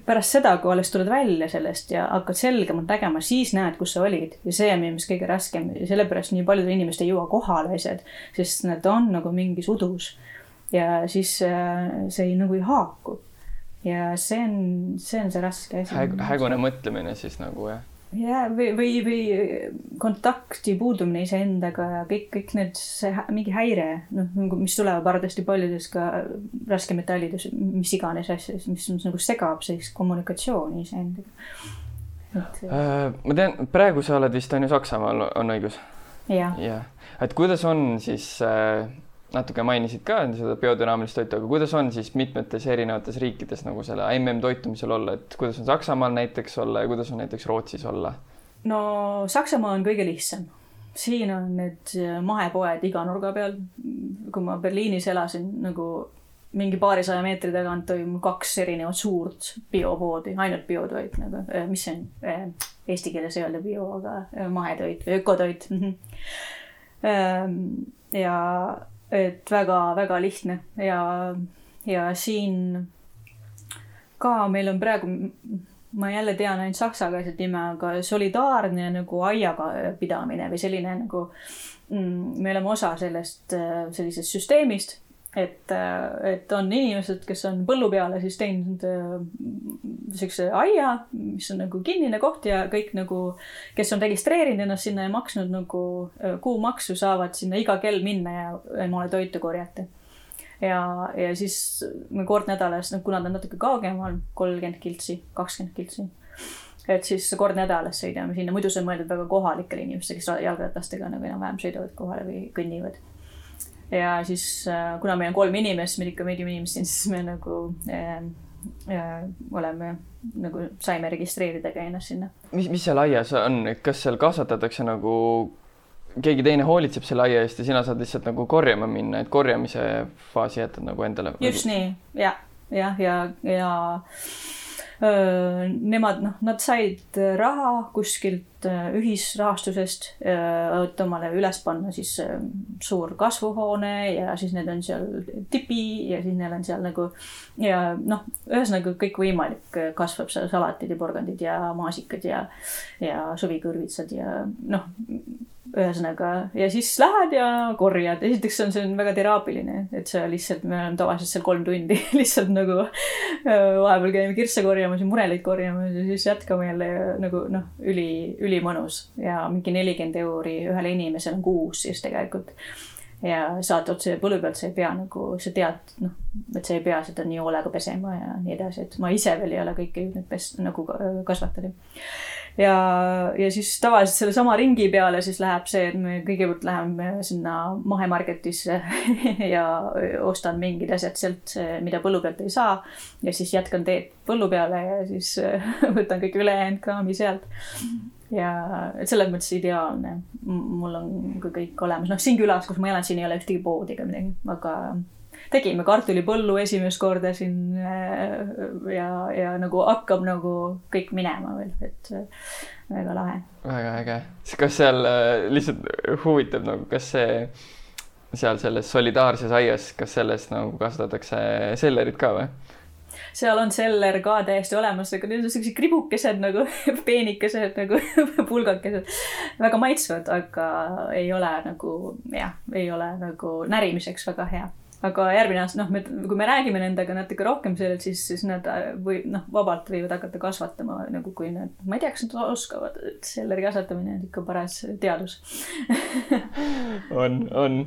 pärast seda, kui alles tuled välja sellest ja hakkad selgemalt nägema, siis näed, kus sa olid ja see on minu meelest kõige raskem ja sellepärast nii paljudel inimestel ei jõua kohale asjad, sest nad on nagu mingis udus. ja siis äh, see ei, nagu ei haaku. Ja see on, see on see raske asi Häg,. hägune mõtlemine siis nagu jah ja või, või, või kontakti puudumine iseendaga ja kõik, kõik need, see mingi häire, noh, nagu mis tulevad arvatavasti paljudes ka raskemetallides, mis iganes asjades, mis nagu segab sellist kommunikatsiooni iseendaga. et äh,. ma tean, praegu sa oled vist on ju Saksamaal, on õigus? jah ja. ja., et kuidas on siis äh, natuke mainisid ka seda biodünaamilist toitu, aga kuidas on siis mitmetes erinevates riikides nagu selle MM toitumisel olla, et kuidas on Saksamaal näiteks olla ja kuidas on näiteks Rootsis olla? no Saksamaa on kõige lihtsam. siin on need mahepoed iga nurga peal. kui ma Berliinis elasin nagu mingi paarisaja meetri tagant oli mul kaks erinevat suurt biopoodi, ainult biotoit nagu, mis see on, eesti keeles ei öelda bio, aga mahetoit ökotoit. ja et väga-väga lihtne. Ja, ja siin ka meil on praegu, ma jälle tean ainult saksakeelset nime, aga solidaarne nagu aiaga pidamine või selline nagu mm,, me oleme osa sellest, sellisest süsteemist et, et on inimesed, kes on põllu peale siis teinud äh, siukse aia, mis on nagu kinnine koht ja kõik nagu, kes on registreerinud ennast sinna ja maksnud nagu äh, kuumaksu, saavad sinna iga kell minna ja emale toitu korjata. ja, ja siis kord nädalas, no kuna ta on natuke kaugemal, kolmkümmend kiltsi, kakskümmend kiltsi et siis kord nädalas sõidame sinna, muidu see on mõeldud väga kohalikele inimestele, kes jalgratastega nagu enam-vähem sõidavad kohale või kõnnivad ja siis äh, kuna meil on kolm inimest, Medica Medium inimest siin, siis me nagu äh, äh, oleme nagu saime registreerida ka ennast sinna. mis, mis seal aias on, kas seal kasvatatakse nagu keegi teine hoolitseb selle aia eest ja sina saad lihtsalt nagu korjama minna, et korjamise faasi jätad nagu endale? just nagu... nii ja, jah, ja, ja, ja Nemad, noh, nad said raha kuskilt ühisrahastusest, et omale üles panna siis suur kasvuhoone ja siis need on seal tipi ja siis neil on seal nagu ja noh, ühesõnaga kõikvõimalik kasvab seal salatid ja porgandid ja maasikad ja, ja suvikõrvitsad ja noh ühesõnaga ja siis lähed ja korjad, esiteks on see on väga teraapiline, et sa lihtsalt, me oleme tavaliselt seal kolm tundi lihtsalt nagu äh, vahepeal käime kirsse korjamas ja mureleid korjamas ja siis jätkame jälle nagu noh, üli, ülimõnus ja mingi nelikümmend euri ühele inimesele on kuus siis tegelikult. ja saad otse põllu pealt, sa ei pea nagu, sa tead, noh, et sa ei pea seda nii hoolega pesema ja nii edasi, et ma ise veel ei ole kõike jõudnud pes-, nagu kasvatada ja, ja siis tavaliselt sellesama ringi peale siis läheb see, et me kõigepealt läheme sinna mahemarketisse ja ostan mingid asjad sealt, mida põllu pealt ei saa. ja siis jätkan teed põllu peale ja siis võtan kõik ülejäänud kraami sealt. ja et selles mõttes ideaalne. mul on ka kõik olemas, noh, siin külas, kus ma elan, siin ei ole ühtegi poodi ega midagi, aga tegime kartulipõllu esimest korda siin äh, ja, ja nagu hakkab nagu kõik minema veel, et äh, väga lahe. väga äge. kas seal äh, lihtsalt huvitab nagu, kas see seal selles solidaarses aias, kas sellest nagu kasvatatakse sellerit ka või? seal on seller ka täiesti olemas, aga need on siuksed kribukesed nagu peenikesed nagu pulgakesed. väga maitsvad, aga ei ole nagu jah, ei ole nagu närimiseks väga hea aga järgmine aasta, noh, me, kui me räägime nendega natuke rohkem sellest, siis, siis nad äh, või noh, vabalt võivad hakata kasvatama nagu kui nad, ma ei tea, kas nad oskavad, et selleri kasvatamine on ikka paras teadus. On, on.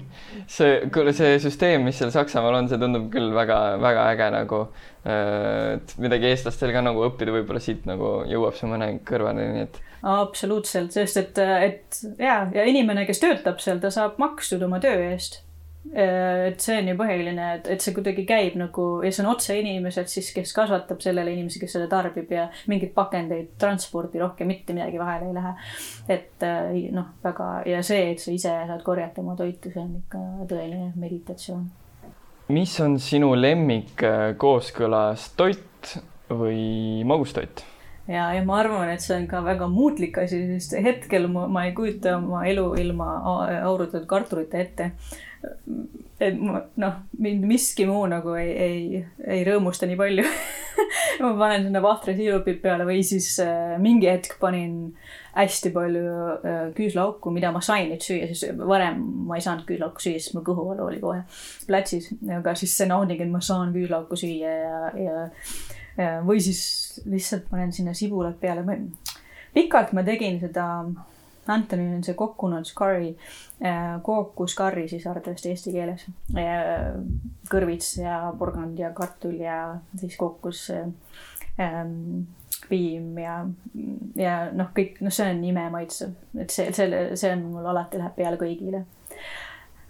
See, kuule, see süsteem, mis seal Saksamaal on, see tundub küll väga-väga äge nagu. Äh, et midagi eestlastel ka nagu õppida, võib-olla siit nagu jõuab see mõne kõrvale, nii et. Absoluutselt, sest et, et ja, ja inimene, kes töötab seal, ta saab makstud oma töö eest. Äh, et see on ju põhiline, et, et see kuidagi käib nagu ja see on otse inimesed siis, kes kasvatab sellele inimese, kes seda tarbib ja mingeid pakendeid, transporti rohkem mitte midagi vahele ei lähe. et äh, noh, väga ja see, et sa ise saad korjata oma toitu, see on ikka tõeline meditatsioon mis on sinu lemmik äh, kooskõlas toit või magustoit? ja, ja ma arvan, et see on ka väga muutlik asi, sest hetkel ma, ma ei kujuta oma elu ilma aurutatud kartulite ette. Et noh, mind miski muu nagu ei, ei, ei rõõmusta nii palju ma panen sinna vahtrasiirupid peale või siis äh, mingi hetk panin hästi palju äh, küüslauku, mida ma sain nüüd süüa, siis varem ma ei saanud küüslauku süüa, sest mul kõhuvalu oli kohe platsis, aga siis see nauding, et ma saan küüslauku süüa ja, ja või siis lihtsalt panen sinna sibulat peale. pikalt ma tegin seda, Anthony on see coconut curry, äh, kookuskarri siis arvatavasti eesti keeles. kõrvits ja porgand ja kartul ja siis kookus ähm, piim ja, ja noh, kõik, noh, see on imemaitsev, et see, selle, see on mul alati läheb peale kõigile.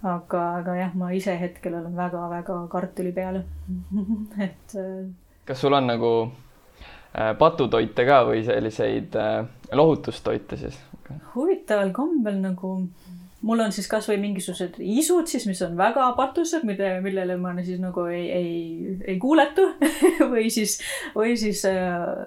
aga, aga jah, ma ise hetkel olen väga-väga kartuli peal et äh, kas sul on nagu äh, patutoite ka või selliseid äh, lohutustoite siis? Huvitaval kombel nagu mul on siis kasvõi mingisugused isud siis, mis on väga patused, mille, millele ma siis nagu ei, ei, ei kuuletu või siis, või siis äh,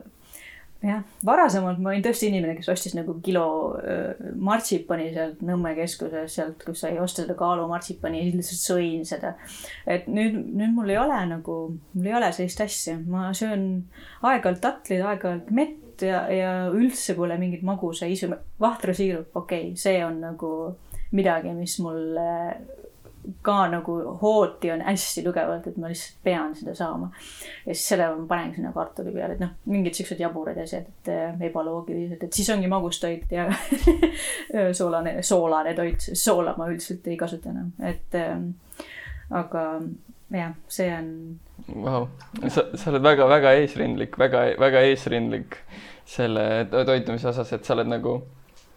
jah, varasemalt ma olin tõesti inimene, kes ostis nagu kilo äh, martsipani sealt Nõmme keskuses, sealt, kus sai osta seda kaalumartsipani ja lihtsalt sõin seda. et nüüd, nüüd mul ei ole nagu, mul ei ole sellist asja, ma söön aeg-ajalt tatleid, aeg-ajalt mett ja, ja üldse pole mingit magusa isu, vahtrasiirup, okei okay,, see on nagu midagi, mis mulle ka nagu hooti on hästi tugevalt, et ma lihtsalt pean seda saama. ja siis selle ma panen sinna kartuli peale, et noh, mingid siuksed jaburad asjad, et äh, ebaloogilised, et siis ongi magustoit ja soolane, soolane toit, soola ma üldiselt ei kasuta enam, et äh, aga jah, see on. Vau, sa, sa oled väga-väga eesrindlik, väga, väga eesrindlik selle toitumise osas, et sa oled nagu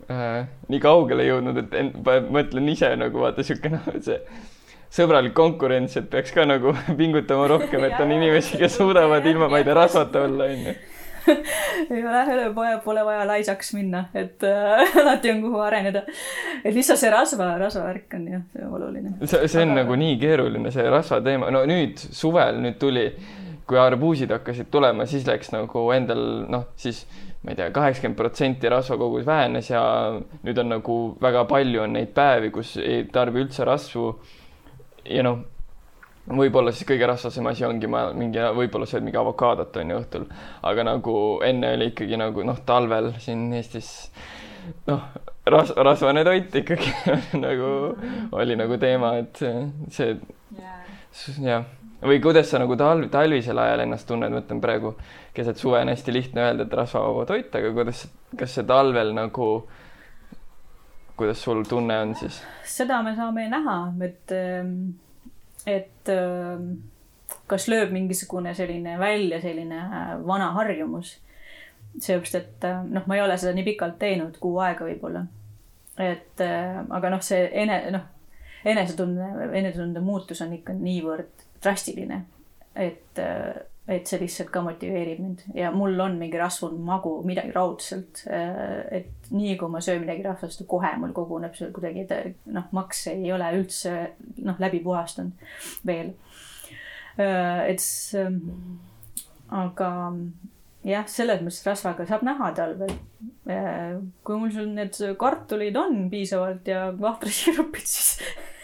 äh, nii kaugele jõudnud, et en, mõtlen ise nagu vaata sihuke noh, see sõbralik konkurents, et peaks ka nagu pingutama rohkem, et on inimesi, kes suudavad ilma, ma ei tea, rasvata olla, onju ei ole, pole, pole vaja laisaks minna, et äh, alati on, kuhu areneda. et lihtsalt see rasva, rasvavärk on jah, see on oluline. see, see on Aga... nagu nii keeruline, see rasva teema, no nüüd suvel nüüd tuli, kui arbuusid hakkasid tulema, siis läks nagu endal noh, siis ma ei tea, kaheksakümmend protsenti rasvakogus vähenes ja nüüd on nagu väga palju on neid päevi, kus ei tarbi üldse rasvu. ja noh, võib-olla siis kõige rasvasem asi ongi ma mingi, võib-olla sööd mingi avokaadot on ju õhtul, aga nagu enne oli ikkagi nagu noh, talvel siin Eestis noh, ras-, rasvane toit ikkagi nagu oli nagu teema, et see jah. Või kuidas sa nagu talv, talvisel ajal ennast tunned, ma ütlen praegu keset suve on hästi lihtne öelda, et rasvavaba toit, aga kuidas, kas see talvel nagu, kuidas sul tunne on siis? seda me saame näha, et, ähm, et ähm, kas lööb mingisugune selline välja selline äh, vana harjumus. seepärast, et äh, noh, ma ei ole seda nii pikalt teinud, kuu aega võib-olla. et äh, aga noh, see ene-, noh, enesetunde, enesetunde muutus on ikka niivõrd drastiline, et, et see lihtsalt ka motiveerib mind ja mul on mingi rasvunud magu, midagi raudselt. et nii kui ma söön midagi rasvast, kohe mul koguneb see kuidagi, noh, maks ei ole üldse noh, läbi puhastunud veel. et aga jah, selles mõttes rasvaga saab näha talvel. kui mul sul need kartulid on piisavalt ja vahtrasirupid, siis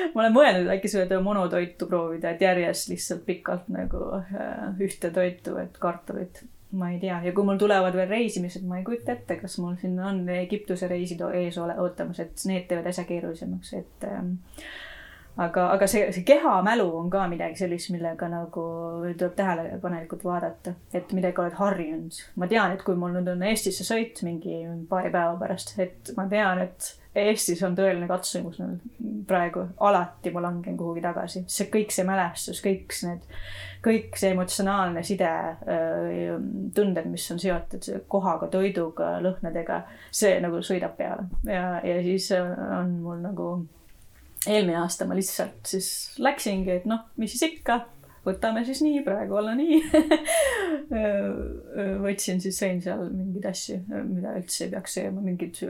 ma olen mõelnud, et äkki seda monotoitu proovida, et järjest lihtsalt pikalt nagu äh, ühte toitu, et kartulit, ma ei tea, ja kui mul tulevad veel reisimised, ma ei kujuta ette, kas mul siin on Egiptuse reisid ees ole, ootamas, et need teevad asja keerulisemaks, et ähm, aga, aga see, see kehamälu on ka midagi sellist, millega nagu tuleb tähelepanelikult vaadata, et midagi oled harjunud. ma tean, et kui mul nüüd on Eestisse sõit mingi paari päeva pärast, et ma tean, et Eestis on tõeline katsumus praegu, alati ma langen kuhugi tagasi, see kõik see mälestus, kõik need, kõik see emotsionaalne side, tunded, mis on seotud kohaga, toiduga, lõhnadega, see nagu sõidab peale. Ja, ja siis on mul nagu eelmine aasta ma lihtsalt siis läksingi, et noh, mis siis ikka võtame siis nii, praegu olla nii võtsin siis, sõin seal mingeid asju, mida üldse ei peaks sööma, mingid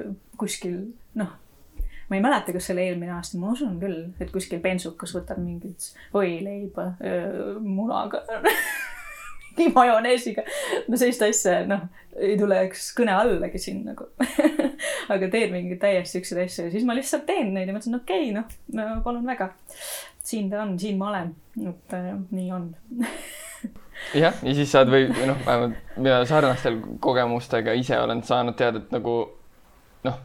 kuskil noh, ma ei mäleta, kas see oli eelmine aasta, ma usun küll, et kuskil bensukas võtab mingit võileiba munaga mingi majoneesiga. no sellist asja, noh, ei tuleks kõne allagi siin nagu aga teen mingeid täiesti siukseid asju ja siis ma lihtsalt teen neid ja mõtlesin, okei okay,, noh no, palun väga. Siin ta on, siin ma olen, et äh, nii on jah, ja siis saad või noh, vähemalt mina sarnastel kogemustega ise olen saanud teada, et nagu noh,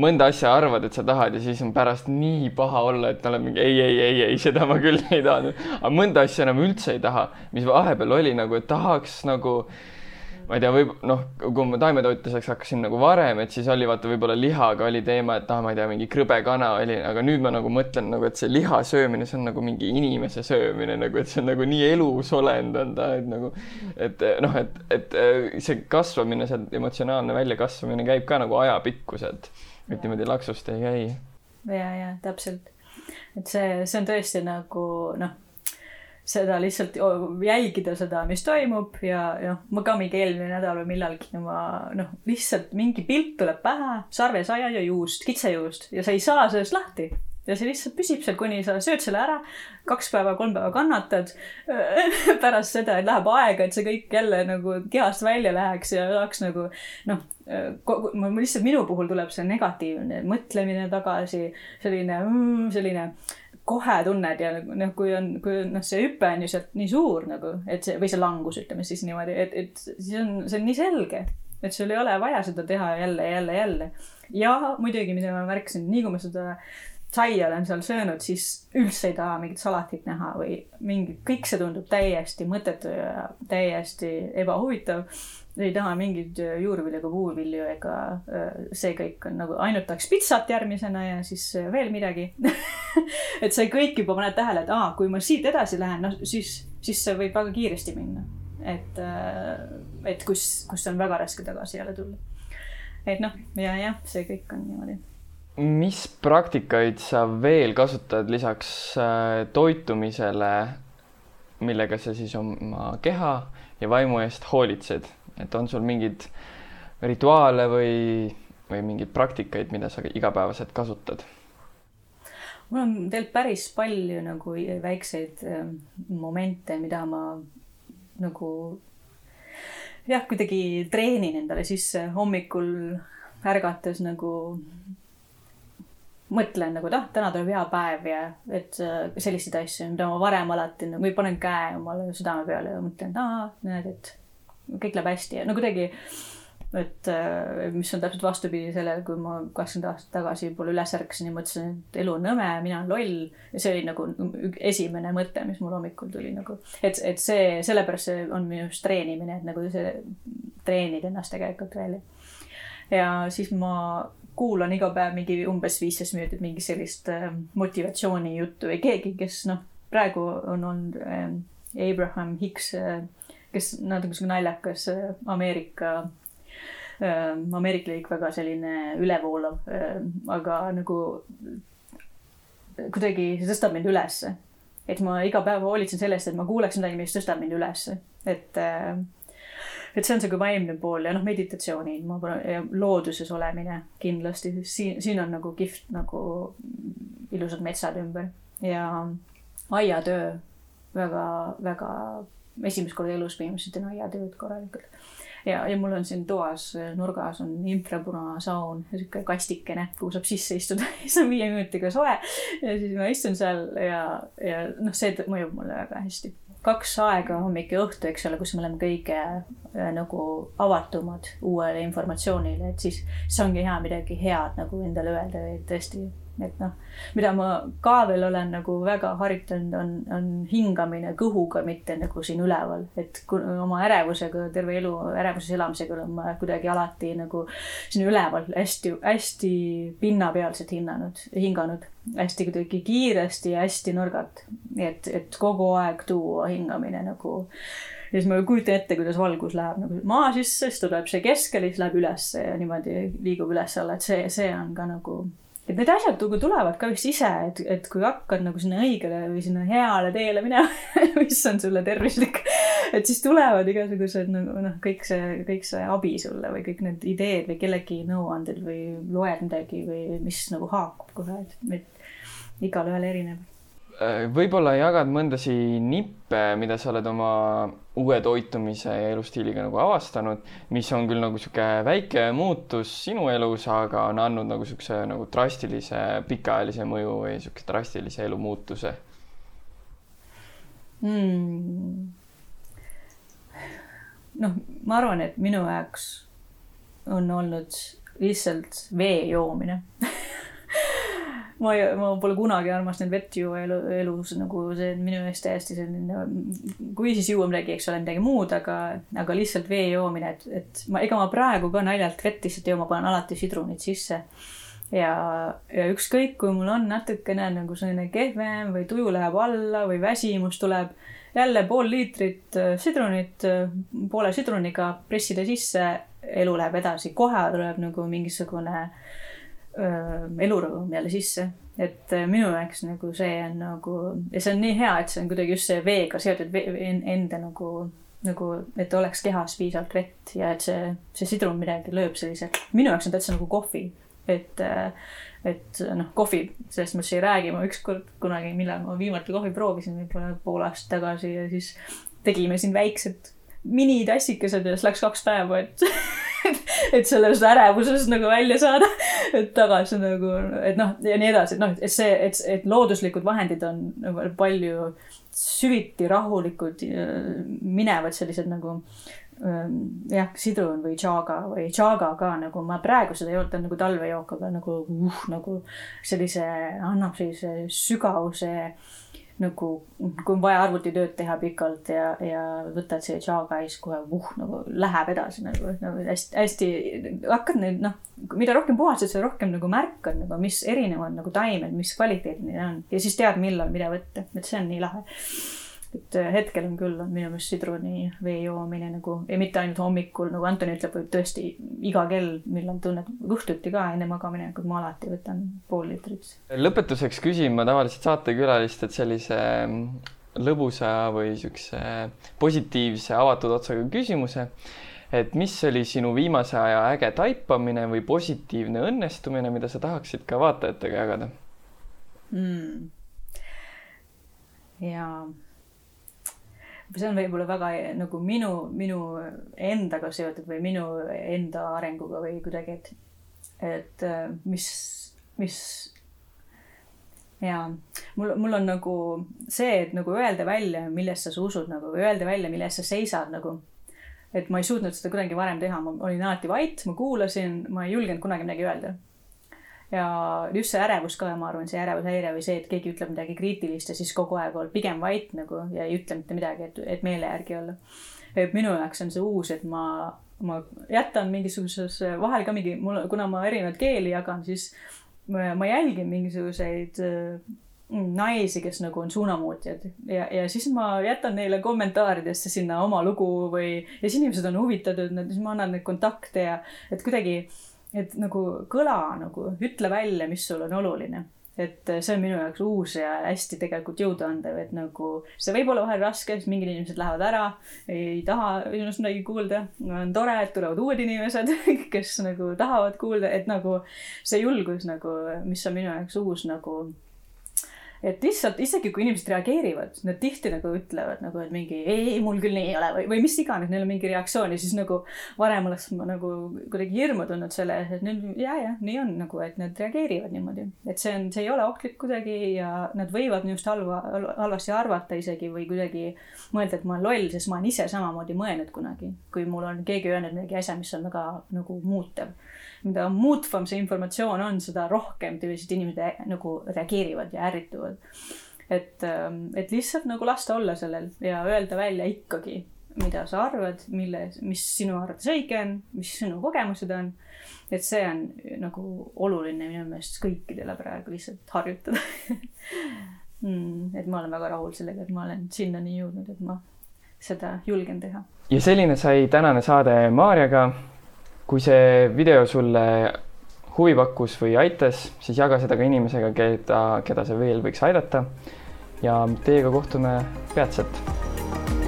mõnda asja arvad, et sa tahad ja siis on pärast nii paha olla, et oled mingi ei, ei, ei, ei, seda ma küll ei taha. aga mõnda asja enam üldse ei taha, mis vahepeal oli nagu, et tahaks nagu ma ei tea, võib noh, kui ma taimetoitluseks hakkasin nagu varem, et siis oli vaata võib-olla lihaga oli teema, et ah, ma ei tea, mingi krõbekana oli, aga nüüd ma nagu mõtlen nagu, et see liha söömine, see on nagu mingi inimese söömine nagu, et see on nagu nii elusolend on ta, et nagu, et noh, et, et see kasvamine, see emotsionaalne väljakasvamine käib ka nagu ajapikkuselt, et niimoodi laksust ei käi. ja, ja täpselt, et see, see on tõesti nagu noh seda lihtsalt jälgida seda, mis toimub ja noh, ma ka mingi eelmine nädal või millalgi ma noh, lihtsalt mingi pilt tuleb pähe sarvesaia ja juust, kitsejuust ja sa ei saa sellest lahti ja see lihtsalt püsib seal, kuni sa sööd selle ära, kaks päeva, kolm päeva kannatad. pärast seda, läheb aega, et see kõik jälle nagu kehast välja läheks ja saaks nagu noh, lihtsalt minu puhul tuleb see negatiivne mõtlemine tagasi, selline, mm, selline kohe tunned ja nagu, noh, kui on, kui noh, see hüpe on ju sealt nii suur nagu, et see või see langus, ütleme siis niimoodi, et, et siis on, see on nii selge, et sul ei ole vaja seda teha jälle, jälle, jälle. ja muidugi, mida ma märkasin, nii kui ma seda saia olen seal söönud, siis üldse ei taha mingit salatit näha või mingi, kõik see tundub täiesti mõttetu ja täiesti ebahuvitav ei taha mingeid äh, juurvilju ega puuvilju ega äh, see kõik on nagu ainult tahaks pitsat järgmisena ja siis äh, veel midagi et sa kõik juba paned tähele, et aa, kui ma siit edasi lähen, no siis, siis see võib väga kiiresti minna. et, et kus, kus on väga raske tagasi jälle tulla. et noh, ja jah, see kõik on niimoodi mis praktikaid sa veel kasutad lisaks toitumisele, millega sa siis oma keha ja vaimu eest hoolitsed? Et on sul mingeid rituaale või, või mingeid praktikaid, mida sa igapäevaselt kasutad? mul on tegelikult päris palju nagu väikseid ähm, momente, mida ma nagu jah, kuidagi treenin endale sisse hommikul ärgates nagu mõtlen nagu, et ah, täna tuleb hea päev ja et äh, selliseid asju, mida ma varem alati nagu või panen käe omale südame peale ja mõtlen, et aa, näed, et kõik läheb hästi ja no kuidagi, et äh, mis on täpselt vastupidi sellele, kui ma kakskümmend aastat tagasi võib-olla üles ärkasin ja mõtlesin, et elu on nõme, mina olen loll. ja see oli nagu esimene mõte, mis mul hommikul tuli nagu, et, et see, sellepärast see on minu arust treenimine, et nagu see, treenid ennast tegelikult välja. ja siis ma kuulan iga päev mingi umbes viisteist minutit mingi sellist äh, motivatsioonijuttu või keegi, kes noh, praegu on olnud äh, Abraham Hicks äh, kes natuke sihuke naljakas äh, Ameerika äh,, ameeriklik, väga selline ülevoolav äh,, aga nagu kuidagi see tõstab mind ülesse. et ma iga päev hoolitsen sellest, et ma kuuleks midagi, mis tõstab mind ülesse, et äh, et see on sihuke vaimne pool ja noh, meditatsioonid, ma looduses olemine kindlasti, siin, siin on nagu kihvt nagu ilusad metsad ümber. Ja aiatöö väga, väga esimest korda elus põhimõtteliselt teen aiatööd korralikult. ja, ja mul on siin toas nurgas on infrapunasaun, sihuke kastikene, kuhu saab sisse istuda siis on viie minutiga soe. ja siis ma istun seal ja, ja noh, see mõjub mulle väga hästi kaks aega hommik ja õhtu, eks ole, kus me oleme kõige äh, nagu avatumad uuele informatsioonile, et siis, siis ongi hea midagi head nagu endale öelda või tõesti et noh, mida ma ka veel olen nagu väga harjutanud, on, on hingamine kõhuga, mitte nagu siin üleval, et oma ärevusega, terve elu ärevuses elamisega olen ma kuidagi alati nagu siin üleval hästi-hästi pinnapealselt hinnanud, hinganud, hästi kuidagi kiiresti ja hästi nõrgalt. et, et kogu aeg tuua hingamine nagu. Ja siis ma kujutan ette, kuidas valgus läheb nagu maa sisse, siis tuleb see keskele, siis läheb ülesse ja niimoodi liigub üles-alla, et see, see on ka nagu et need asjad nagu tulevad ka vist ise, et, et kui hakkad nagu sinna õigele või sinna heale teele minema mis on sulle tervislik, et siis tulevad igasugused nagu noh, kõik see, kõik see abi sulle või kõik need ideed või kellegi nõuanded või loed midagi või mis nagu haakub kohe, et, et igalühel erinev võib-olla jagad mõndasi nippe, mida sa oled oma uue toitumise ja elustiiliga nagu avastanud, mis on küll nagu sihuke väike muutus sinu elus, aga on andnud nagu siukse nagu drastilise pikaajalise mõju või siukse drastilise elumuutuse hmm.? noh, ma arvan, et minu jaoks on olnud lihtsalt vee joomine ma ei, ma pole kunagi armastanud vett juua elu, elus nagu see on minu eest täiesti selline, kui siis juua midagi, eks ole, midagi muud, aga, aga lihtsalt vee joomine, et, et ma, ega ma praegu ka naljalt vett lihtsalt ei joo, ma panen alati sidrunit sisse. ja, ja ükskõik, kui mul on natukene nagu selline kehvem või tuju läheb alla või väsimus tuleb, jälle pool liitrit äh, sidrunit äh, poole sidruniga pressida sisse, elu läheb edasi, kohe tuleb nagu mingisugune äh, elurõõm jälle sisse. et minu jaoks nagu see on nagu ja see on nii hea, et see on kuidagi just see veega seotud enda nagu, nagu, et oleks kehas piisavalt vett ja et see, see sidrun midagi lööb sellise, minu jaoks on täitsa nagu kohvi. et, et noh, kohvi, sellest ma siis ei räägi, ma ükskord kunagi, millal ma viimati kohvi proovisin, võib-olla pool aastat tagasi ja siis tegime siin väiksed minitassikesed ja siis läks kaks päeva, et et sellest ärevusest nagu välja saada, et tagasi nagu, et noh, ja nii edasi, et noh, et see, et, et looduslikud vahendid on nagu palju süviti rahulikud, minevad sellised nagu ähm, jah, sidrun või chaga või chaga ka nagu ma praegu seda ei olnud, ta on nagu talvejook, aga nagu uh, nagu sellise, annab sellise sügavuse nagu kui on vaja arvutitööd teha pikalt ja, ja võtad see Java ja siis kohe uh, nagu läheb edasi nagu, nagu hästi, hästi hakkad nüüd noh, mida rohkem puhastad, seda rohkem nagu märkad nagu, mis erinevad nagu taimed, mis kvaliteedid neil on. Ja siis tead, millal mida võtta, et see on nii lahe et äh, hetkel on küll, on minu meelest sidruni vee joomine nagu ja mitte ainult hommikul, nagu Antoni ütleb, võib tõesti iga kell, millal tunned, õhtuti ka enne magamaminekut ma alati võtan pool liitrit. lõpetuseks küsin ma tavaliselt saatekülalistelt sellise mm, lõbusa või siukse positiivse avatud otsaga küsimuse. et mis oli sinu viimase aja äge taipamine või positiivne õnnestumine, mida sa tahaksid ka vaatajatega jagada mm.? jaa see on võib-olla väga nagu minu, minu endaga seotud või minu enda arenguga või kuidagi, et, et äh, mis, mis ja mul, mul on nagu see, et nagu öelda välja, millesse sa usud nagu öelda välja, mille eest sa seisad nagu. et ma ei suutnud seda kuidagi varem teha, ma olin alati vait, ma kuulasin, ma ei julgenud kunagi midagi öelda ja just see ärevus ka, ma arvan, see ärevushäire või see, et keegi ütleb midagi kriitilist ja siis kogu aeg olla pigem vait nagu ja ei ütle mitte midagi, et, et meele järgi olla. et minu jaoks on see uus, et ma, ma jätan mingisuguses, vahel ka mingi, mul, kuna ma erinevaid keeli jagan, siis ma, ma jälgin mingisuguseid mm, naisi, kes nagu on suunamuutjad ja, ja siis ma jätan neile kommentaaridesse sinna oma lugu või, ja siis inimesed on huvitatud, siis ma annan neid kontakte ja et kuidagi et nagu kõla nagu, ütle välja, mis sul on oluline. et see on minu jaoks uus ja hästi tegelikult jõuduandev, et nagu see võib olla vahel raske, sest mingid inimesed lähevad ära, ei taha minust midagi kuulda. on tore, et tulevad uued inimesed, kes nagu tahavad kuulda, et nagu see julgus nagu, mis on minu jaoks uus nagu et lihtsalt isegi kui inimesed reageerivad, nad tihti nagu ütlevad nagu, et mingi ei, ei, mul küll nii ei ole või, või mis iganes, neil on mingi reaktsioon ja siis nagu varem oleks ma nagu kuidagi hirmu tundnud selle ees, et nüüd ja, jah, nii on nagu, et nad reageerivad niimoodi. et see on, see ei ole ohtlik kuidagi ja nad võivad minust halva, halvasti arvata isegi või kuidagi mõelda, et ma olen loll, sest ma olen ise samamoodi mõelnud kunagi, kui mul on keegi öelnud midagi asja, mis on väga nagu muutev mida muutvam see informatsioon on, seda rohkem tavaliselt inimesed nagu reageerivad ja ärrituvad. et, ähm, et lihtsalt nagu lasta olla sellel ja öelda välja ikkagi, mida sa arvad, mille, mis sinu arvates õige on, mis sinu kogemused on. et see on nagu oluline minu meelest kõikidele praegu lihtsalt harjutada mm,. et ma olen väga rahul sellega, et ma olen sinnani jõudnud, et ma seda julgen teha. ja selline sai tänane saade Maarjaga kui see video sulle huvi pakkus või aitas, siis jaga seda ka inimesega, keda, keda see veel võiks aidata. ja teiega kohtume peatselt